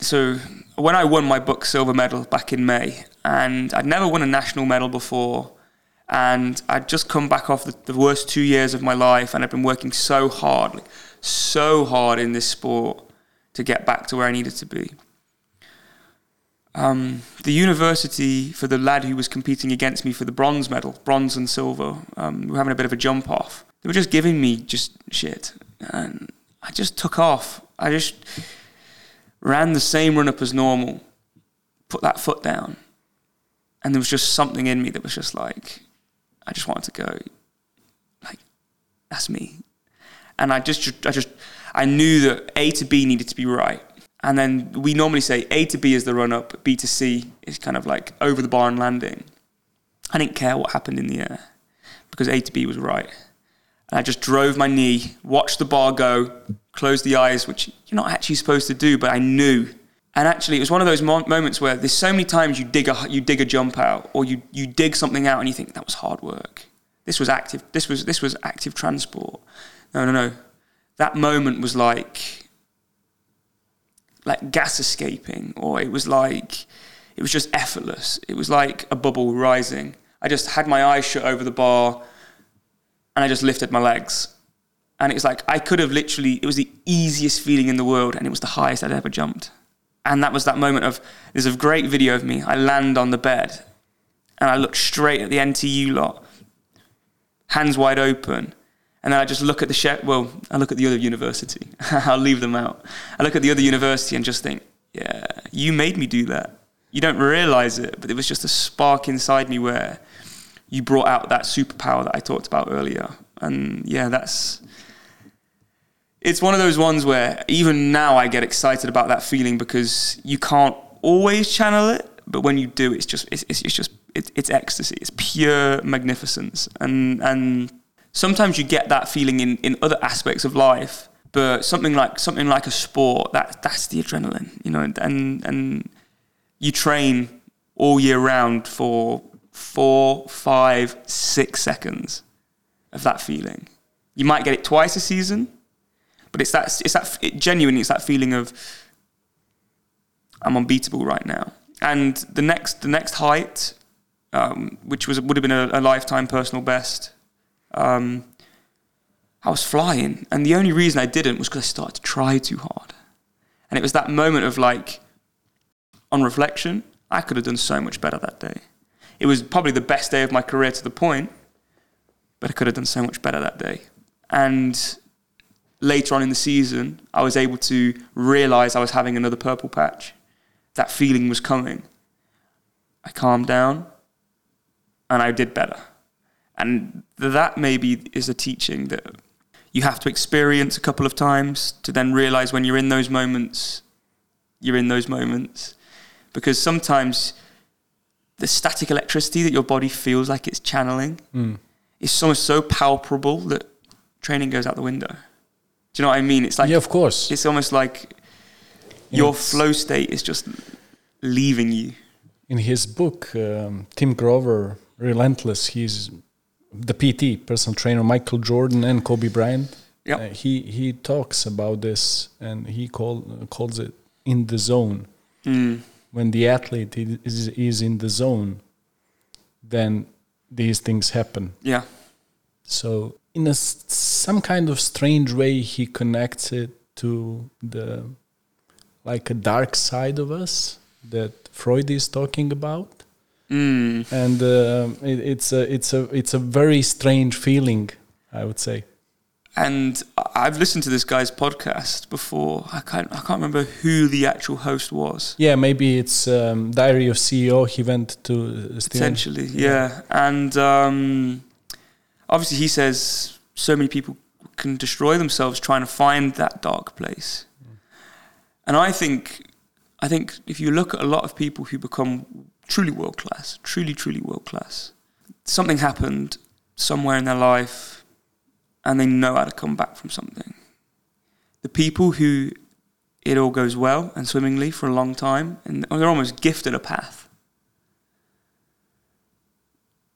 so when I won my BUCS silver medal back in May, and I'd never won a national medal before, and I'd just come back off the, the worst two years of my life, and I'd been working so hard, like, so hard in this sport to get back to where I needed to be. Um, the university for the lad who was competing against me for the bronze medal, bronze and silver, um, we were having a bit of a jump off. They were just giving me just shit, and I just took off. I just ran the same run up as normal, put that foot down, and there was just something in me that was just like, I just wanted to go, like, that's me, and I just, I just, I knew that A to B needed to be right, and then we normally say A to B is the run up, B to C is kind of like over the bar and landing. I didn't care what happened in the air because A to B was right. And I just drove my knee, watched the bar go, closed the eyes, which you're not actually supposed to do, but I knew. And actually, it was one of those mo- moments where there's so many times you dig a you dig a jump out, or you you dig something out, and you think that was hard work. This was active. This was this was active transport. No, no, no. That moment was like like gas escaping, or it was like it was just effortless. It was like a bubble rising. I just had my eyes shut over the bar, and I just lifted my legs, and it was like I could have literally. It was the easiest feeling in the world, and it was the highest I'd ever jumped. And that was that moment of there's a great video of me. I land on the bed, and I look straight at the NTU lot, hands wide open and then I just look at the chef. Well, I look at the other university. I'll leave them out. I look at the other university and just think, yeah, you made me do that. You don't realize it, but it was just a spark inside me where you brought out that superpower that I talked about earlier. And yeah, that's. It's one of those ones where even now I get excited about that feeling because you can't always channel it, but when you do, it's just it's, it's, it's just it's, it's ecstasy. It's pure magnificence, and and sometimes you get that feeling in, in other aspects of life, but something like something like a sport that that's the adrenaline, you know, and and you train all year round for four, five, six seconds of that feeling. You might get it twice a season, but it's that it's that it genuinely it's that feeling of I'm unbeatable right now. And the next the next height, um, which was would have been a, a lifetime personal best, um, I was flying. And the only reason I didn't was because I started to try too hard. And it was that moment of like, on reflection, I could have done so much better that day. It was probably the best day of my career to the point, but I could have done so much better that day. And later on in the season, I was able to realize I was having another purple patch. That feeling was coming. I calmed down and I did better. And that maybe is a teaching that you have to experience a couple of times to then realize when you're in those moments, you're in those moments. Because sometimes the static electricity that your body feels like it's channeling mm. is so, so palpable that training goes out the window. Do you know what I mean? It's like yeah, of course. It's almost like your it's flow state is just leaving you. In his book, um, Tim Grover, Relentless, he's the PT, personal trainer Michael Jordan and Kobe Bryant. Yeah, uh, he he talks about this and he call, uh, calls it in the zone. Mm. When the athlete is is in the zone, then these things happen. Yeah. So in a some kind of strange way, he connects it to the like a dark side of us that Freud is talking about Mm. And uh, it, it's a it's a it's a very strange feeling, I would say. And I've listened to this guy's podcast before. I can't I can't remember who the actual host was. Yeah, maybe it's um, Diary of CEO. He went to uh, potentially, yeah. yeah. And um, obviously, he says so many people can destroy themselves trying to find that dark place. Mm. And I think I think if you look at a lot of people who become truly world class, truly, truly world class. Something happened somewhere in their life and they know how to come back from something. The people who it all goes well and swimmingly for a long time and they're almost gifted a path,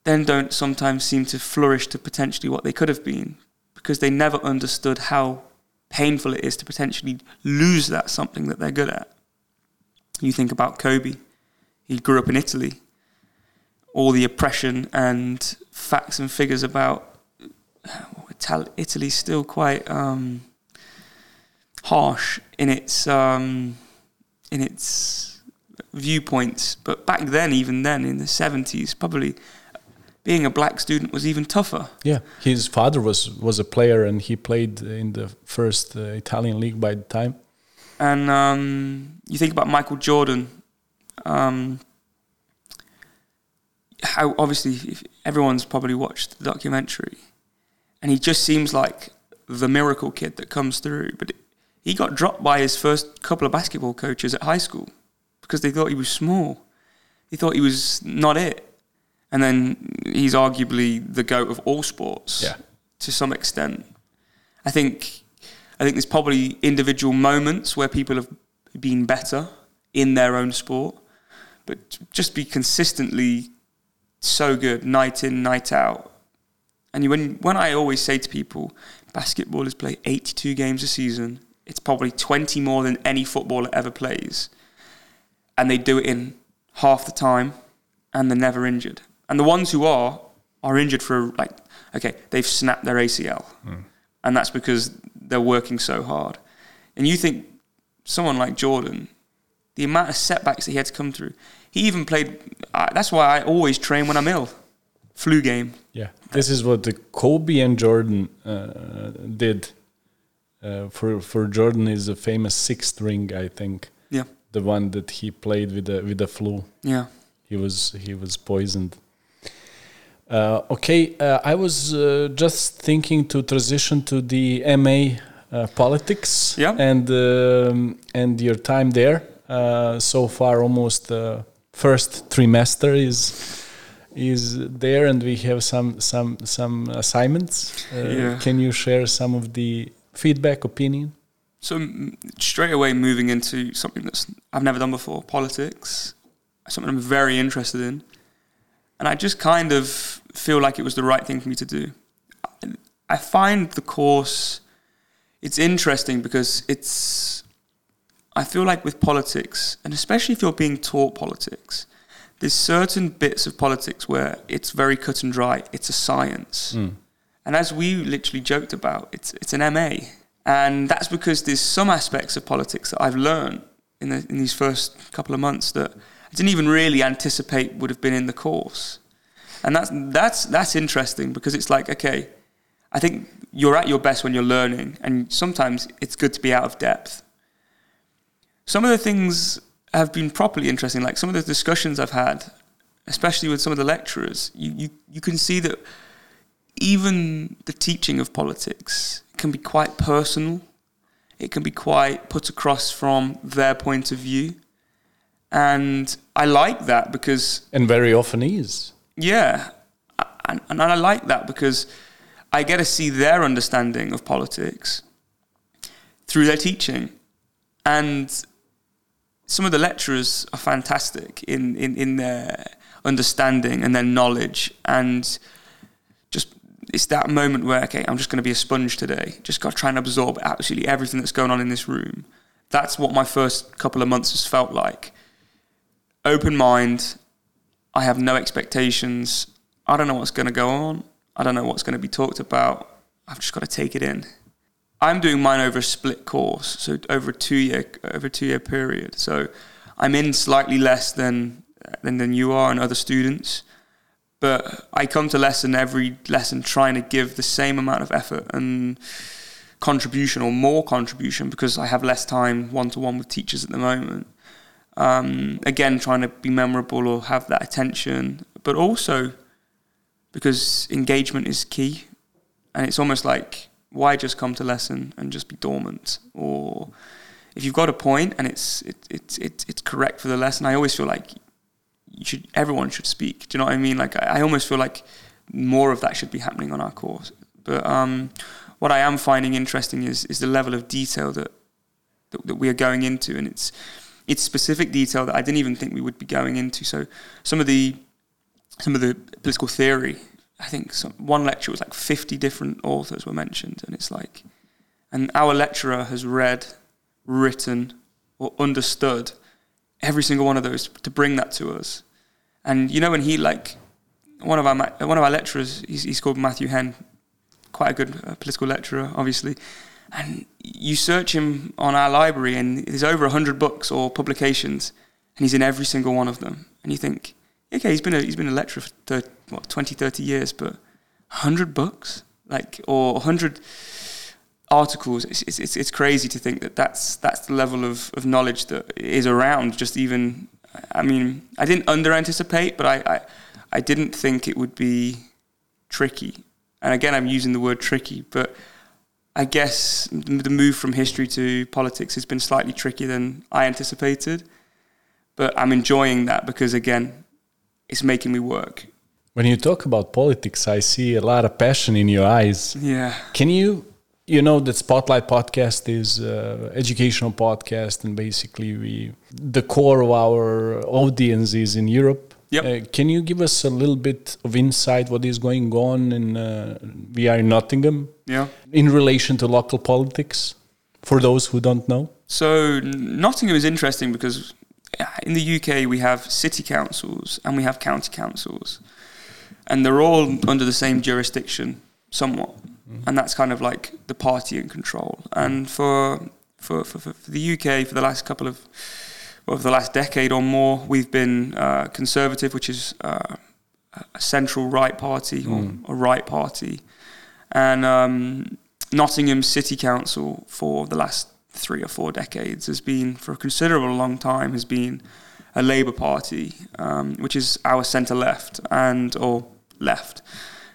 then don't sometimes seem to flourish to potentially what they could have been because they never understood how painful it is to potentially lose that something that they're good at. You think about Kobe. He grew up in Italy. All the oppression and facts and figures about uh, Italy's still quite um, harsh in its um, in its viewpoints. But back then, even then, in the seventies, probably being a black student was even tougher. Yeah, his father was was a player, and he played in the first uh, Italian league by the time. And um, you think about Michael Jordan. Um, how obviously everyone's probably watched the documentary, and he just seems like the miracle kid that comes through. But he got dropped by his first couple of basketball coaches at high school because they thought he was small. They thought he was not it. And then he's arguably the goat of all sports yeah. to some extent. I think I think there's probably individual moments where people have been better in their own sport, but just be consistently so good night in, night out. And when when I always say to people, basketballers play 82 games a season, it's probably 20 more than any footballer ever plays. And they do it in half the time and they're never injured. And the ones who are are injured for like okay, they've snapped their ACL. Mm. And that's because they're working so hard. And you think someone like Jordan, the amount of setbacks that he had to come through. He even played uh, that's why I always train when I'm ill. Flu game. Yeah. This is what the Kobe and Jordan uh, did uh, for for Jordan is a famous sixth ring, I think. Yeah. The one that he played with the with the flu. Yeah. He was he was poisoned. Uh, okay, uh, I was uh, just thinking to transition to the MA uh, politics yeah. and um, and your time there. Uh, so far, almost the first trimester is is there, and we have some some some assignments. Uh, yeah. Can you share some of the feedback, opinion? So straight away moving into something that's I've never done before, politics, something I'm very interested in, and I just kind of feel like it was the right thing for me to do. I find the course it's interesting because it's I feel like with politics, and especially if you're being taught politics, there's certain bits of politics where it's very cut and dry. It's a science. Mm. And as we literally joked about, it's it's an MA, and that's because there's some aspects of politics that I've learned in the, in these first couple of months that I didn't even really anticipate would have been in the course, and that's that's that's interesting because it's like okay, I think you're at your best when you're learning, and sometimes it's good to be out of depth. Some of the things have been properly interesting, like some of the discussions I've had, especially with some of the lecturers. You you, you can see that even the teaching of politics can be quite personal. It can be quite put across from their point of view. And I like that because. And very often is. Yeah. And, and I like that because I get to see their understanding of politics through their teaching. And some of the lecturers are fantastic in, in, in their understanding and their knowledge. And just it's that moment where okay, I'm just going to be a sponge today. Just got to try and absorb absolutely everything that's going on in this room. That's what my first couple of months has felt like. Open mind. I have no expectations. I don't know what's going to go on. I don't know what's going to be talked about. I've just got to take it in. I'm doing mine over a split course, so over a two year over a two year period. So I'm in slightly less than than, than you are and other students but I come to lesson every lesson trying to give the same amount of effort and contribution or more contribution because I have less time one to one with teachers at the moment. Um, again, trying to be memorable or have that attention, but also because engagement is key. And it's almost like, why just come to lesson and just be dormant? Or if you've got a point and it's, it, it, it, it's correct for the lesson, I always feel like you should everyone should speak. Do you know what I mean? Like I, I almost feel like more of that should be happening on our course. But um, what I am finding interesting is is the level of detail that, that, that we are going into, and it's it's specific detail that I didn't even think we would be going into. So some of the some of the political theory, I think some, one lecture was like 50 different authors were mentioned, and it's like, and our lecturer has read, written, or understood every single one of those to bring that to us. And you know, when he like one of our one of our lecturers, he's, he's called Matthew Henn, quite a good uh, political lecturer, obviously. And you search him on our library, and there's over hundred books or publications, and he's in every single one of them. And you think, okay, he's been a, he's been a lecturer for 30, what 20, 30 years, but hundred books, like or hundred articles. It's, it's, it's crazy to think that that's that's the level of, of knowledge that is around. Just even, I mean, I didn't under anticipate, but I, I I didn't think it would be tricky. And again, I'm using the word tricky, but I guess the move from history to politics has been slightly trickier than I anticipated. But I'm enjoying that because, again, it's making me work. When you talk about politics, I see a lot of passion in your eyes. Yeah. Can you, you know, that Spotlight podcast is uh, educational podcast, and basically we the core of our audience is in Europe. Yep. Uh, can you give us a little bit of insight what is going on in uh, we are in Nottingham? Yeah. In relation to local politics, for those who don't know. So Nottingham is interesting because in the UK we have city councils and we have county councils, and they're all under the same jurisdiction somewhat, mm. and that's kind of like the party in control. And for for, for, for the UK for the last couple of over the last decade or more, we've been uh, conservative, which is uh, a central right party mm. or a right party, and um, Nottingham City Council for the last three or four decades has been, for a considerable long time, has been a Labour Party, um, which is our centre left and or left,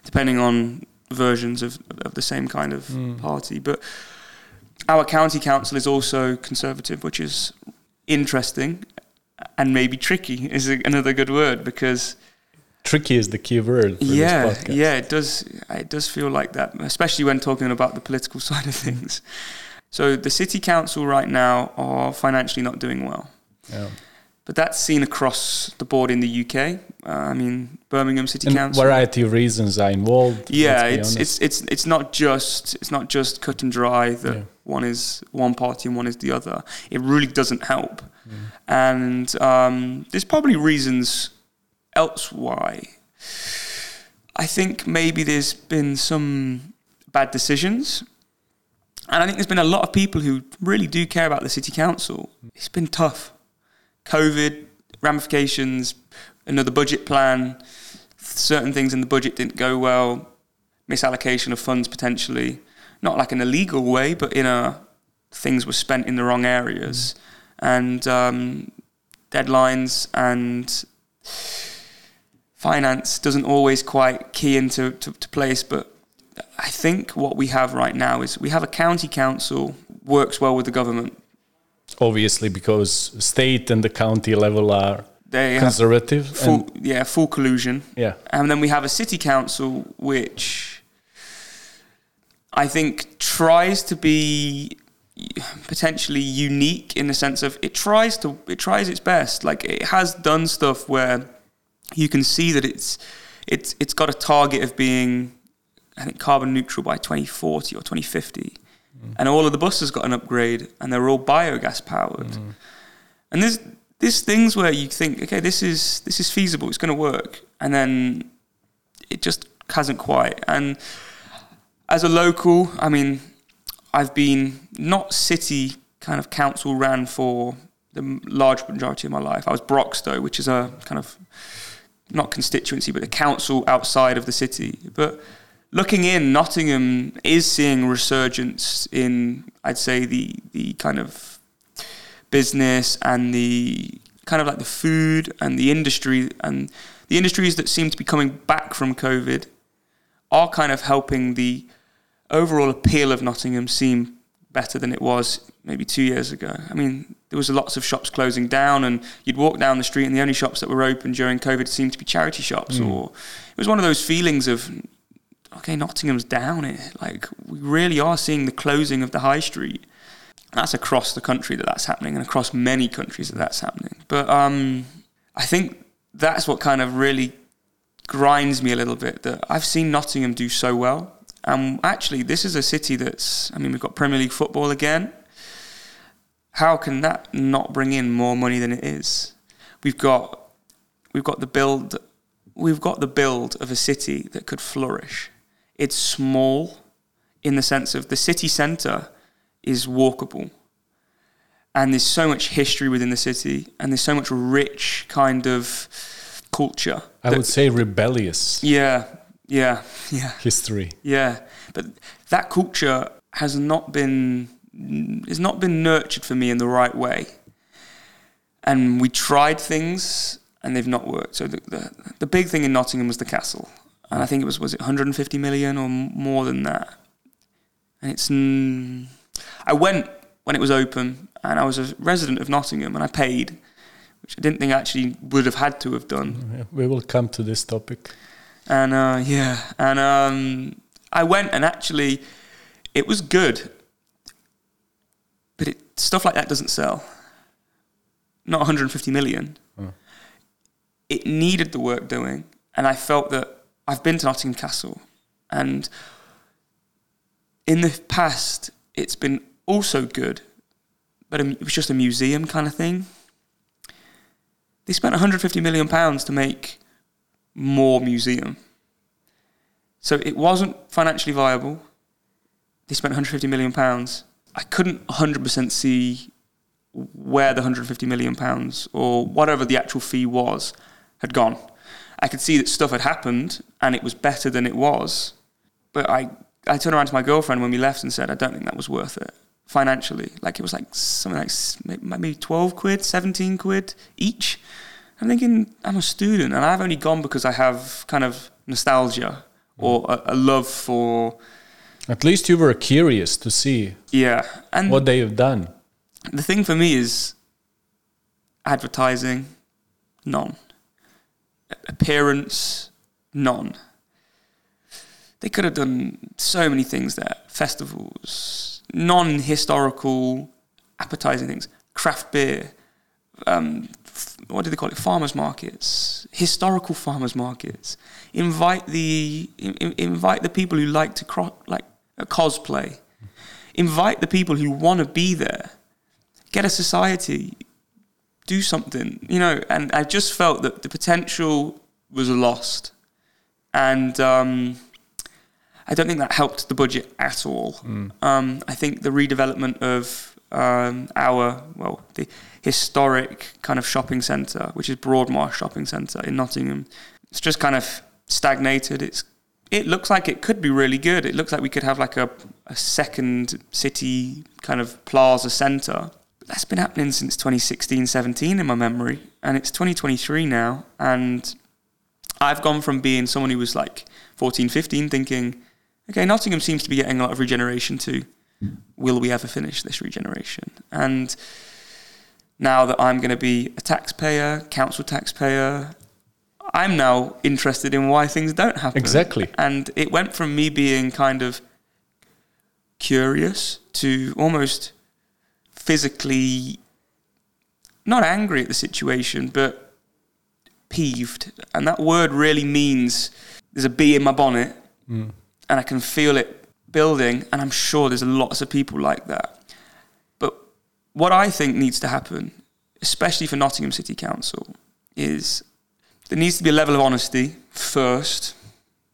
depending on versions of, of the same kind of mm. party. But our county council is also conservative, which is interesting and maybe tricky is another good word because tricky is the key word yeah yeah it does it does feel like that especially when talking about the political side of things so the city council right now are financially not doing well yeah. but that's seen across the board in the UK. Uh, I mean, Birmingham City and Council. Variety of reasons are involved. Yeah, it's, it's it's it's not just it's not just cut and dry that yeah. one is one party and one is the other. It really doesn't help. Mm. And um, there's probably reasons else why. I think maybe there's been some bad decisions. And I think there's been a lot of people who really do care about the city council. It's been tough. COVID, ramifications, another budget plan, certain things in the budget didn't go well, misallocation of funds potentially. Not like in a legal way, but in a things were spent in the wrong areas. And um, deadlines and finance doesn't always quite key into to, to place. But I think what we have right now is we have a county council works well with the government. Obviously, because state and the county level are they conservative. Full, yeah, full collusion. Yeah, and then we have a city council which I think tries to be potentially unique in the sense of it tries to it tries its best. Like it has done stuff where you can see that it's it's it's got a target of being I think carbon neutral by 2040 or 2050. Mm. And all of the buses got an upgrade and they're all biogas powered. Mm. And there's there's things where you think, okay, this is this is feasible, it's gonna work. And then it just hasn't quite. And as a local, I mean, I've been not city kind of council ran for the large majority of my life. I was Broxtowe, which is a kind of not constituency, but a council outside of the city. But looking in, Nottingham is seeing resurgence in, I'd say, the the kind of business and the kind of like the food and the industry and the industries that seem to be coming back from COVID are kind of helping the overall appeal of Nottingham seem better than it was maybe two years ago. I mean, there was lots of shops closing down, and you'd walk down the street, and the only shops that were open during COVID seemed to be charity shops, mm. or it was one of those feelings of, okay, Nottingham's down. It like we really are seeing the closing of the high street. That's across the country that that's happening, and across many countries that that's happening. But um, I think that's what kind of really grinds me a little bit that I've seen Nottingham do so well and actually, this is a city that's, I mean, we've got Premier League football again. how can that not bring in more money than it is? We've got we've got the build we've got the build of a city that could flourish. It's small in the sense of the city centre is walkable. And there's so much history within the city and there's so much rich kind of culture. I would say rebellious. Yeah, yeah, yeah. History. Yeah. But that culture has not been has not been nurtured for me in the right way. And we tried things and they've not worked. So the, the, the big thing in Nottingham was the castle. And I think it was was it 150 million or more than that. And it's mm, I went when it was open and I was a resident of Nottingham and I paid which I didn't think I actually would have had to have done. We will come to this topic. And uh, yeah, and um, I went and actually it was good but it, stuff like that doesn't sell. Not 150 million. Oh. It needed the work doing, and I felt that I've been to Nottingham Castle, and in the past it's been also good, but it was just a museum kind of thing. They spent 150 million pounds to make more museum. So it wasn't financially viable. They spent 150 million pounds I couldn't 100% see where the 150 million pounds or whatever the actual fee was had gone. I could see that stuff had happened and it was better than it was. But I, I turned around to my girlfriend when we left and said, I don't think that was worth it financially. Like it was like something like maybe 12 quid, 17 quid each. I'm thinking, I'm a student and I've only gone because I have kind of nostalgia or a, a love for at least you were curious to see yeah, and what they have done. The thing for me is advertising, none. Appearance, none. They could have done so many things there. Festivals, non-historical, appetizing things, craft beer, um, what do they call it? Farmers markets, historical farmers markets. Invite the in, invite the people who like to cro- like a cosplay. Invite the people who want to be there. Get a society. Do something, you know. And I just felt that the potential was lost, and um, I don't think that helped the budget at all. Mm. Um, I think the redevelopment of um, our well, the historic kind of shopping centre, which is Broadmarsh Shopping Centre in Nottingham, it's just kind of stagnated. It's it looks like it could be really good. It looks like we could have like a, a second city kind of plaza centre. That's been happening since 2016, 17 in my memory. And it's 2023 now. And I've gone from being someone who was like 14, 15, thinking, okay, Nottingham seems to be getting a lot of regeneration too. Will we ever finish this regeneration? And now that I'm going to be a taxpayer, council taxpayer, I'm now interested in why things don't happen. Exactly. And it went from me being kind of curious to almost physically not angry at the situation, but peeved. And that word really means there's a bee in my bonnet mm. and I can feel it building. And I'm sure there's lots of people like that. But what I think needs to happen, especially for Nottingham City Council, is there needs to be a level of honesty first.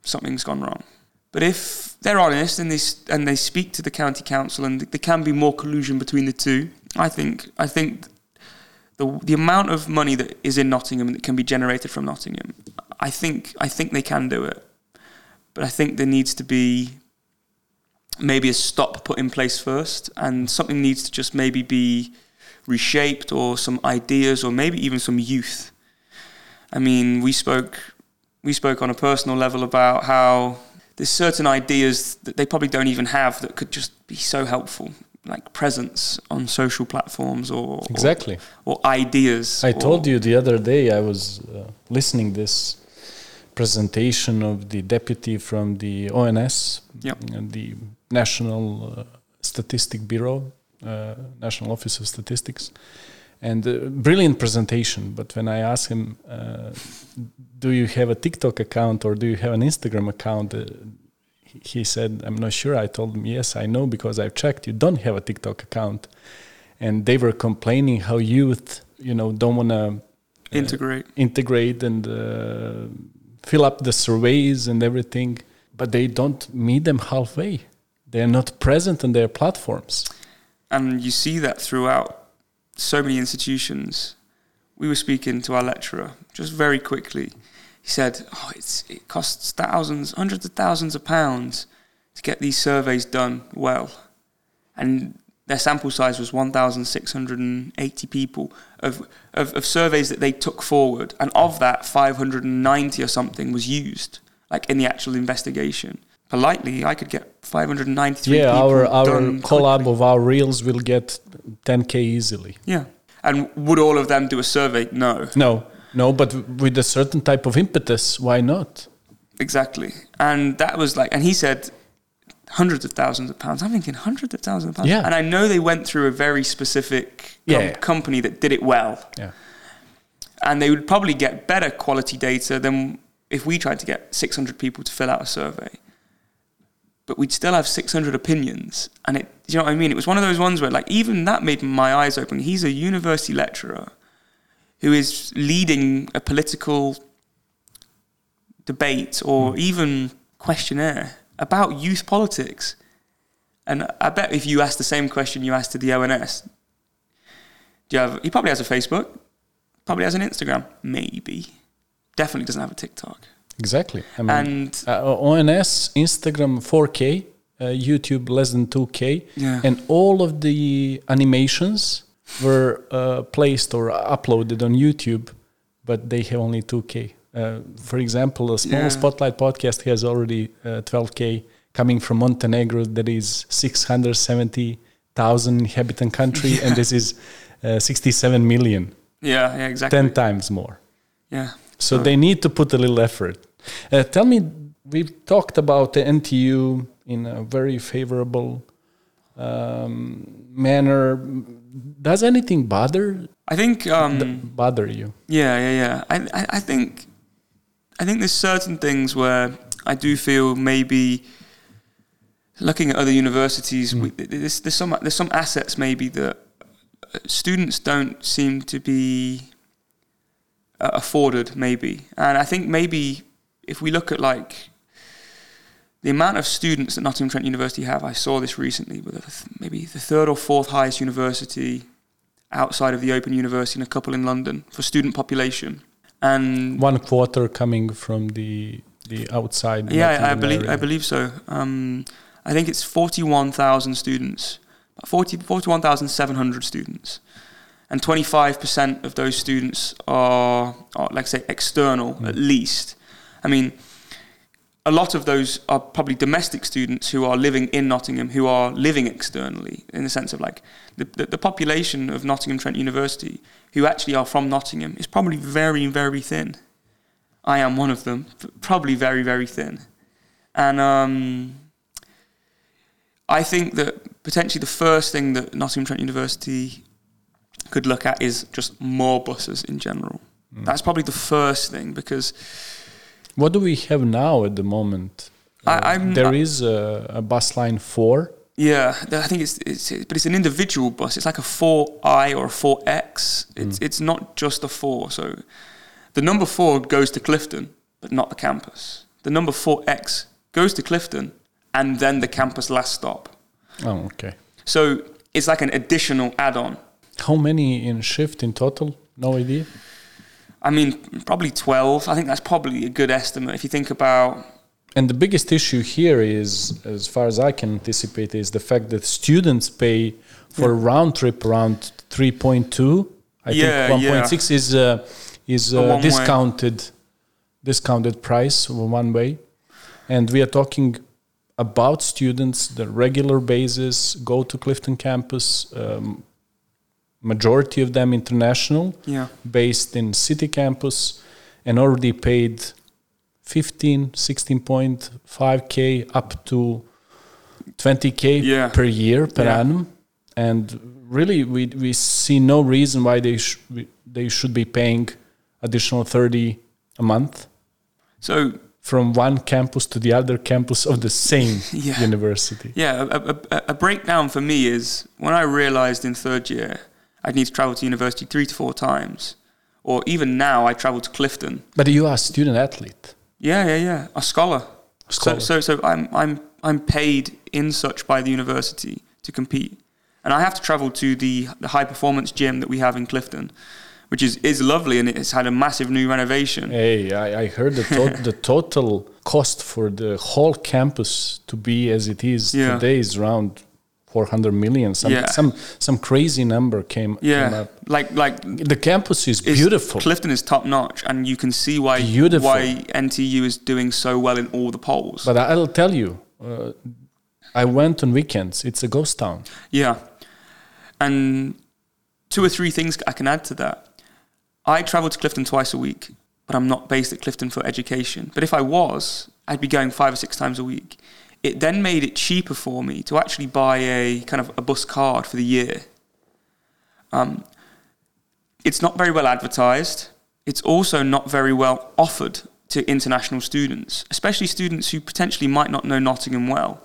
Something's gone wrong. But if they're honest and they and they speak to the county council and there can be more collusion between the two, I think I think the the amount of money that is in Nottingham that can be generated from Nottingham, I think I think they can do it. But I think there needs to be maybe a stop put in place first, and something needs to just maybe be reshaped, or some ideas, or maybe even some youth I mean, we spoke we spoke on a personal level about how there's certain ideas that they probably don't even have that could just be so helpful like presence on social platforms or exactly or, or ideas i or told you the other day i was uh, listening this presentation of the deputy from the ons yep. the national uh, statistic bureau uh, national office of statistics and uh, brilliant presentation. But when I asked him, uh, "Do you have a TikTok account or do you have an Instagram account?" Uh, he said, "I'm not sure." I told him, "Yes, I know because I've checked. You don't have a TikTok account." and they were complaining how youth, you know, don't want to integrate, integrate, and uh, fill up the surveys and everything, but they don't meet them halfway. They are not present on their platforms. And you see that throughout so many institutions. We were speaking to our lecturer just very quickly. He said, "Oh, it's it costs thousands, hundreds of thousands of pounds to get these surveys done well." And their sample size was 1,680 people of, of, of, surveys that they took forward. And of that, 590 or something was used, like in the actual investigation. Politely, I could get 593 yeah, our, our collab quickly. of our reels will get 10K easily. Yeah. And would all of them do a survey? No. No, no, but with a certain type of impetus, why not? Exactly. And that was like, and he said, hundreds of thousands of pounds. I'm thinking hundreds of thousands of pounds. Yeah. And I know they went through a very specific com- Yeah. company that did it well. Yeah. And they would probably get better quality data than if we tried to get 600 people to fill out a survey. But we'd still have 600 opinions. And it, you know what I mean? It was one of those ones where, like, even that made my eyes open. He's a university lecturer who is leading a political debate or hmm. even questionnaire about youth politics. And I bet if you ask the same question you asked to the ONS, do you have? He probably has a Facebook, probably has an Instagram, maybe. Definitely doesn't have a TikTok. Exactly. I mean, And uh, ONS, Instagram 4K, uh, YouTube less than 2K, Yeah. and all of the animations were uh, placed or uploaded on YouTube, but they have only 2K. Uh, for example, a small Yeah. Spotlight podcast has already uh, 12K coming from Montenegro, that is 670,000 inhabitant country, and this is uh, 67 million, yeah, yeah, exactly. 10 times more. Yeah. So they need to put a little effort. Uh, tell me, we've talked about the NTU in a very favorable um, manner. Does anything bother I think um, bother you? Yeah, yeah, yeah. I, I, I think, I think there's certain things where I do feel maybe looking at other universities, we, there's, there's some there's some assets maybe that uh, students don't seem to be uh, afforded maybe, and I think maybe if we look at like the amount of students that Nottingham Trent University have, I saw this recently, with maybe the third or fourth highest university outside of the Open University and a couple in London for student population. And One quarter coming from the the outside. yeah, I believe area. I believe so. Um, I think it's forty-one thousand students, 40, 41,700 students, and twenty-five percent of those students are, are like I say, external at least. I mean, a lot of those are probably domestic students who are living in Nottingham, who are living externally, in the sense of like the, the, the population of Nottingham Trent University, who actually are from Nottingham, is probably very, very thin. I am one of them, probably very, very thin. And um, I think that potentially the first thing that Nottingham Trent University could look at is just more buses in general. That's probably the first thing because What do we have now at the moment? I- Uh, I'm- there is a, a bus line four. Yeah, I think it's, it's but it's an individual bus. It's like a four I or a four X. It's it's not just a four. So the number four goes to Clifton, but not the campus. The number four X goes to Clifton, and then the campus last stop. Oh, okay. So it's like an additional add-on. How many in shift in total? No idea. I mean, probably twelve. I think that's probably a good estimate if you think about. And the biggest issue here is, as far as I can anticipate, is the fact that students pay for a round trip around 3.2. I Yeah, think yeah. 1.6 is uh, is A uh, one-way. discounted discounted price one way, and we are talking about students the regular basis go to Clifton campus. Um, majority of them international Yeah. based in city campus and already paid 15 16.5k up to 20k Yeah. per year per Yeah. annum and really we, we see no reason why they sh- they should be paying additional 30 a month So from one campus to the other campus of the same Yeah. university. Yeah, a, a, a- breakdown for me is when I realised in third year I'd need to travel to university three to four times, or even now I travel to Clifton. But you are a student athlete. Yeah, yeah, yeah, a scholar. Scholar. So, so, so I'm, I'm, I'm paid in such by the university to compete, and I have to travel to the the high performance gym that we have in Clifton, which is is lovely, and it's had a massive new renovation. Hey, I, I heard the, to- the total cost for the whole campus to be as it is Yeah. today is around 400 million. Some, Yeah. some, some crazy number came, came Yeah, up. like like The campus is is- beautiful. Clifton is top notch, and you can see why Beautiful. why NTU is doing so well in all the polls. But I'll tell you, uh, I went on weekends. It's a ghost town. Yeah. And two or three things I can add to that. I travel to Clifton twice a week, but I'm not based at Clifton for education. But if I was, I'd be going five or six times a week. It then made it cheaper for me to actually buy a kind of a bus card for the year. Um, it's not very well advertised. It's also not very well offered to international students, especially students who potentially might not know Nottingham well.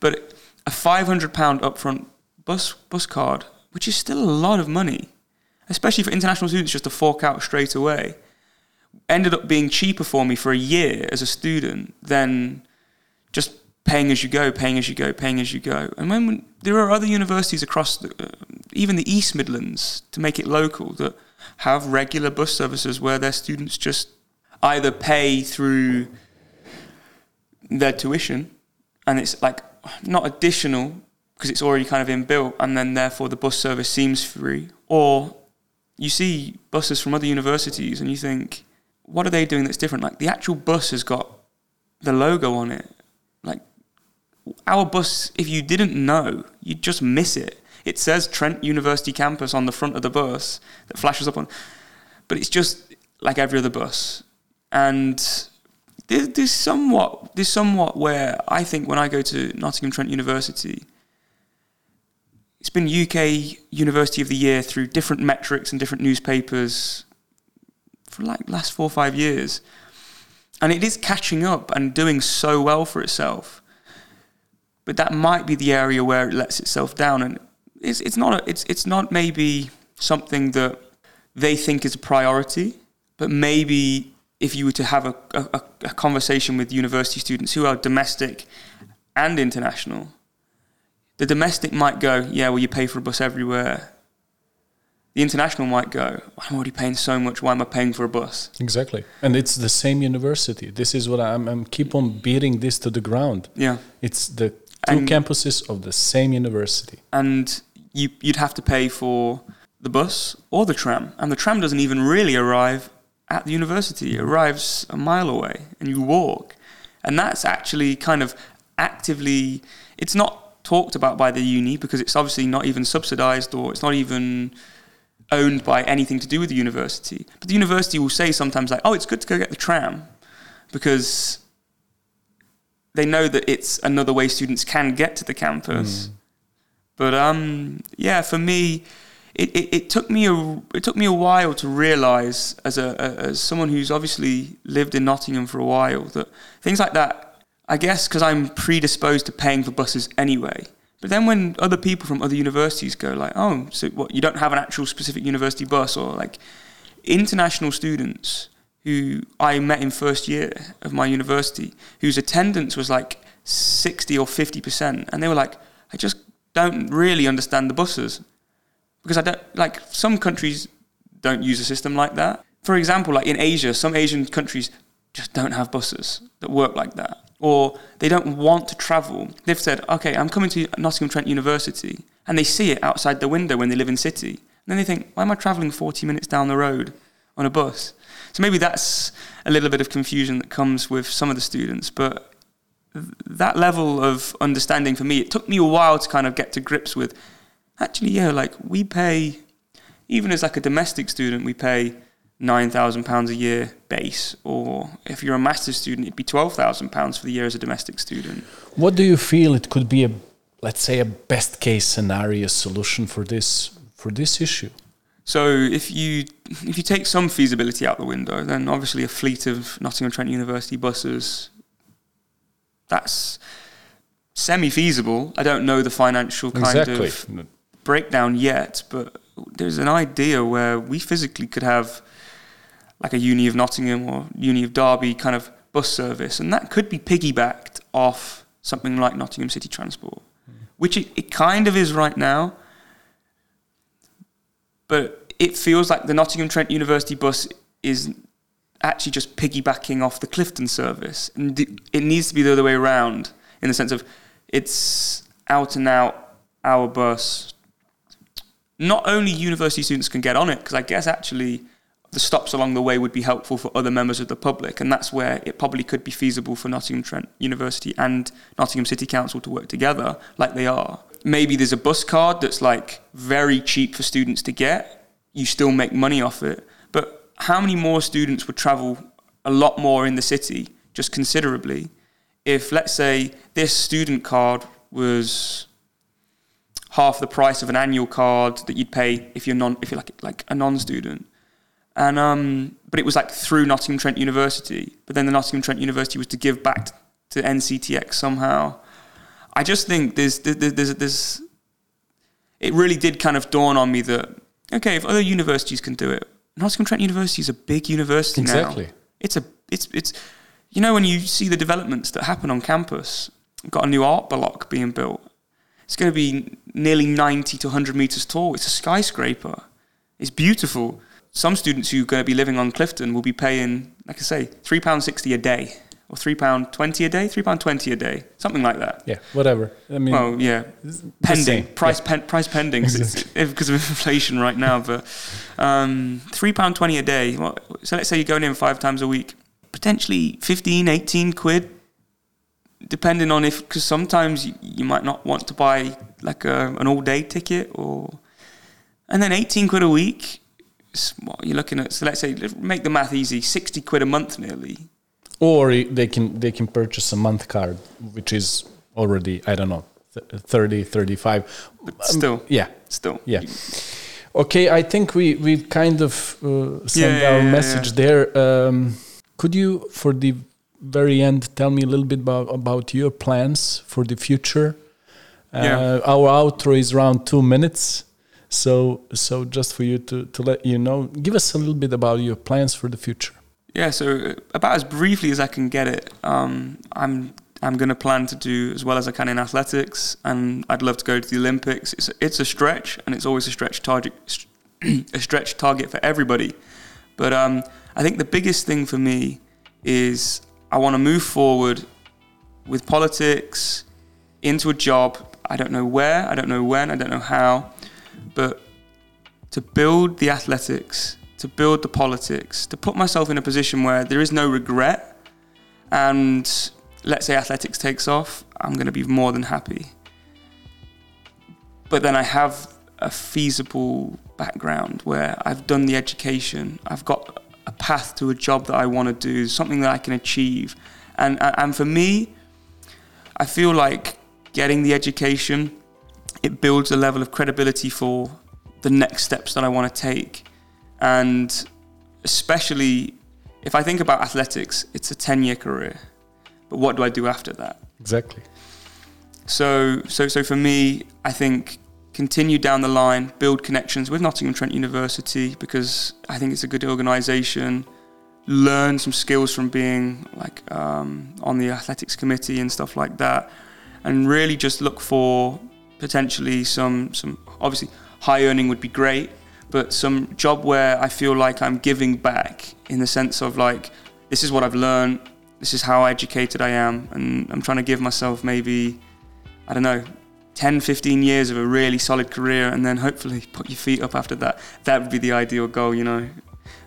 But a five hundred pound upfront bus bus card, which is still a lot of money, especially for international students just to fork out straight away, ended up being cheaper for me for a year as a student than just paying as you go, paying as you go, paying as you go. And when, there are other universities across, the, uh, even the East Midlands, to make it local, that have regular bus services where their students just either pay through their tuition, and it's like not additional because it's already kind of inbuilt, and then therefore the bus service seems free, or you see buses from other universities and you think, what are they doing that's different? Like the actual bus has got the logo on it. Our bus, if you didn't know, you'd just miss it. It says Trent University campus on the front of the bus that flashes up on, but it's just like every other bus. And there's, there's somewhat, there's somewhat where I think when I go to Nottingham Trent University, it's been UK University of the Year through different metrics and different newspapers for like last four or five years. And it is catching up and doing so well for itself. But that might be the area where it lets itself down. And it's, it's, not, a, it's, it's not maybe something that they think is a priority, but maybe if you were to have a, a, a conversation with university students who are domestic and international, the domestic might go, yeah, well, you pay for a bus everywhere. The international might go, I'm already paying so much. Why am I paying for a bus? Exactly. And it's the same university. This is what I'm, I'm keep on beating this to the ground. Yeah. It's the two And- campuses of the same university. And you, you'd have to pay for the bus or the tram. And the tram doesn't even really arrive at the university, it arrives a mile away and you walk. And that's actually kind of actively, it's not talked about by the uni because it's obviously not even subsidized or it's not even owned by anything to do with the university. But the university will say sometimes like, "Oh, it's good to go get the tram," because they know that it's another way students can get to the campus. But um, yeah, for me, it, it, it took me a it took me a while to realise as a, a as someone who's obviously lived in Nottingham for a while that things like that. I guess because I'm predisposed to paying for buses anyway. But then when other people from other universities go like, oh, so what? You don't have an actual specific university bus, or like international students who I met in first year of my university, whose attendance was like sixty or fifty percent, and they were like, I just don't really understand the buses because I don't like some countries don't use a system like that. For example, like in Asia, some Asian countries just don't have buses that work like that, or they don't want to travel. They've said, "Okay, I'm coming to Nottingham Trent University," and they see it outside the window when they live in city. And then they think, "Why am I traveling 40 minutes down the road on a bus?" So maybe that's a little bit of confusion that comes with some of the students, but that level of understanding for me, it took me a while to kind of get to grips with. Actually, yeah, like we pay, even as like a domestic student, we pay nine thousand pounds a year base, or if you're a master's student, it'd be twelve thousand pounds for the year as a domestic student. What do you feel it could be a, let's say, a best case scenario solution for this for this issue? So if you if you take some feasibility out the window, then obviously a fleet of Nottingham Trent University buses that's semi feasible. I don't know the financial kind exactly. of breakdown yet, but there's an idea where we physically could have like a Uni of Nottingham or Uni of Derby kind of bus service, and that could be piggybacked off something like Nottingham City Transport, mm. which it, it kind of is right now. But it feels like the Nottingham Trent University bus is actually just piggybacking off the Clifton service, and it needs to be the other way around in the sense of it's out and out our bus. Not only university students can get on it, because I guess actually the stops along the way would be helpful for other members of the public, and that's where it probably could be feasible for Nottingham Trent University and Nottingham City Council to work together, like they are. Maybe there's a bus card that's like very cheap for students to get. You still make money off it, but how many more students would travel a lot more in the city, just considerably, if let's say this student card was half the price of an annual card that you'd pay if you're non if you're like like a non-student and um, but it was like through Nottingham Trent University. But then the Nottingham Trent University was to give back to NCTX somehow. I just think there's there's there's, there's it really did kind of dawn on me that okay, if other universities can do it, Nottingham Trent University is a big university exactly. now. It's a it's it's you know when you see the developments that happen on campus. got a new art block being built. It's going to be nearly 90 to 100 meters tall. It's a skyscraper. It's beautiful some students who are going to be living on Clifton will be paying, like I say, three pound sixty a day, or three pound twenty a day, three pound twenty a day, something like that. Yeah, whatever. I mean, well, yeah, pending price yeah. pen, price pending exactly. because of inflation right now. But um, three pound twenty a day. Well, so let's say you're going in five times a week, potentially 15, 18 quid, depending on if because sometimes you, you might not want to buy like a, an all day ticket or, and then eighteen quid a week what you're looking at. So let's say make the math easy, sixty quid a month nearly. Or they can they can purchase a month card, which is already I don't know 30, 35. But still, um, yeah, still, yeah. Okay, I think we we kind of uh, sent yeah, our yeah, message yeah. there. Um, could you, for the very end, tell me a little bit about about your plans for the future? Uh, our outro is around two minutes. So, so just for you to, to let you know, give us a little bit about your plans for the future. Yeah, so about as briefly as I can get it, um, I'm I'm going to plan to do as well as I can in athletics, and I'd love to go to the Olympics. It's it's a stretch, and it's always a stretch target, a stretch target for everybody. But um, I think the biggest thing for me is I want to move forward with politics into a job. I don't know where, I don't know when, I don't know how, but to build the athletics, to build the politics, to put myself in a position where there is no regret, and let's say athletics takes off, I'm going to be more than happy. But then I have a feasible background where I've done the education, I've got a path to a job that I want to do, something that I can achieve. And, and for me, I feel like getting the education it builds a level of credibility for the next steps that I want to take. And especially if I think about athletics, it's a 10 year career. But what do I do after that? Exactly. So, so, so for me, I think continue down the line, build connections with Nottingham Trent University because I think it's a good organisation. Learn some skills from being like um, on the athletics committee and stuff like that, and really just look for potentially some some obviously high earning would be great, but some job where I feel like I'm giving back in the sense of like this is what I've learned, this is how educated I am, and I'm trying to give myself maybe I don't know 10, 15 years of a really solid career, and then hopefully put your feet up after that. That would be the ideal goal, you know,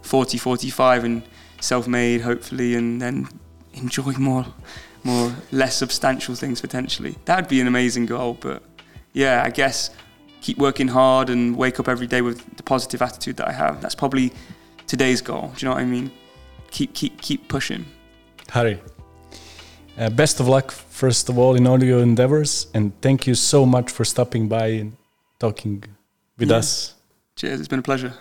40, 45, and self-made, hopefully, and then enjoy more, more less substantial things potentially. That would be an amazing goal, but yeah, I guess keep working hard and wake up every day with the positive attitude that I have. That's probably today's goal. Do you know what I mean? Keep keep keep pushing. Harry, uh, best of luck first of all in all your endeavors, and thank you so much for stopping by and talking with yeah. us. Cheers. It's been a pleasure.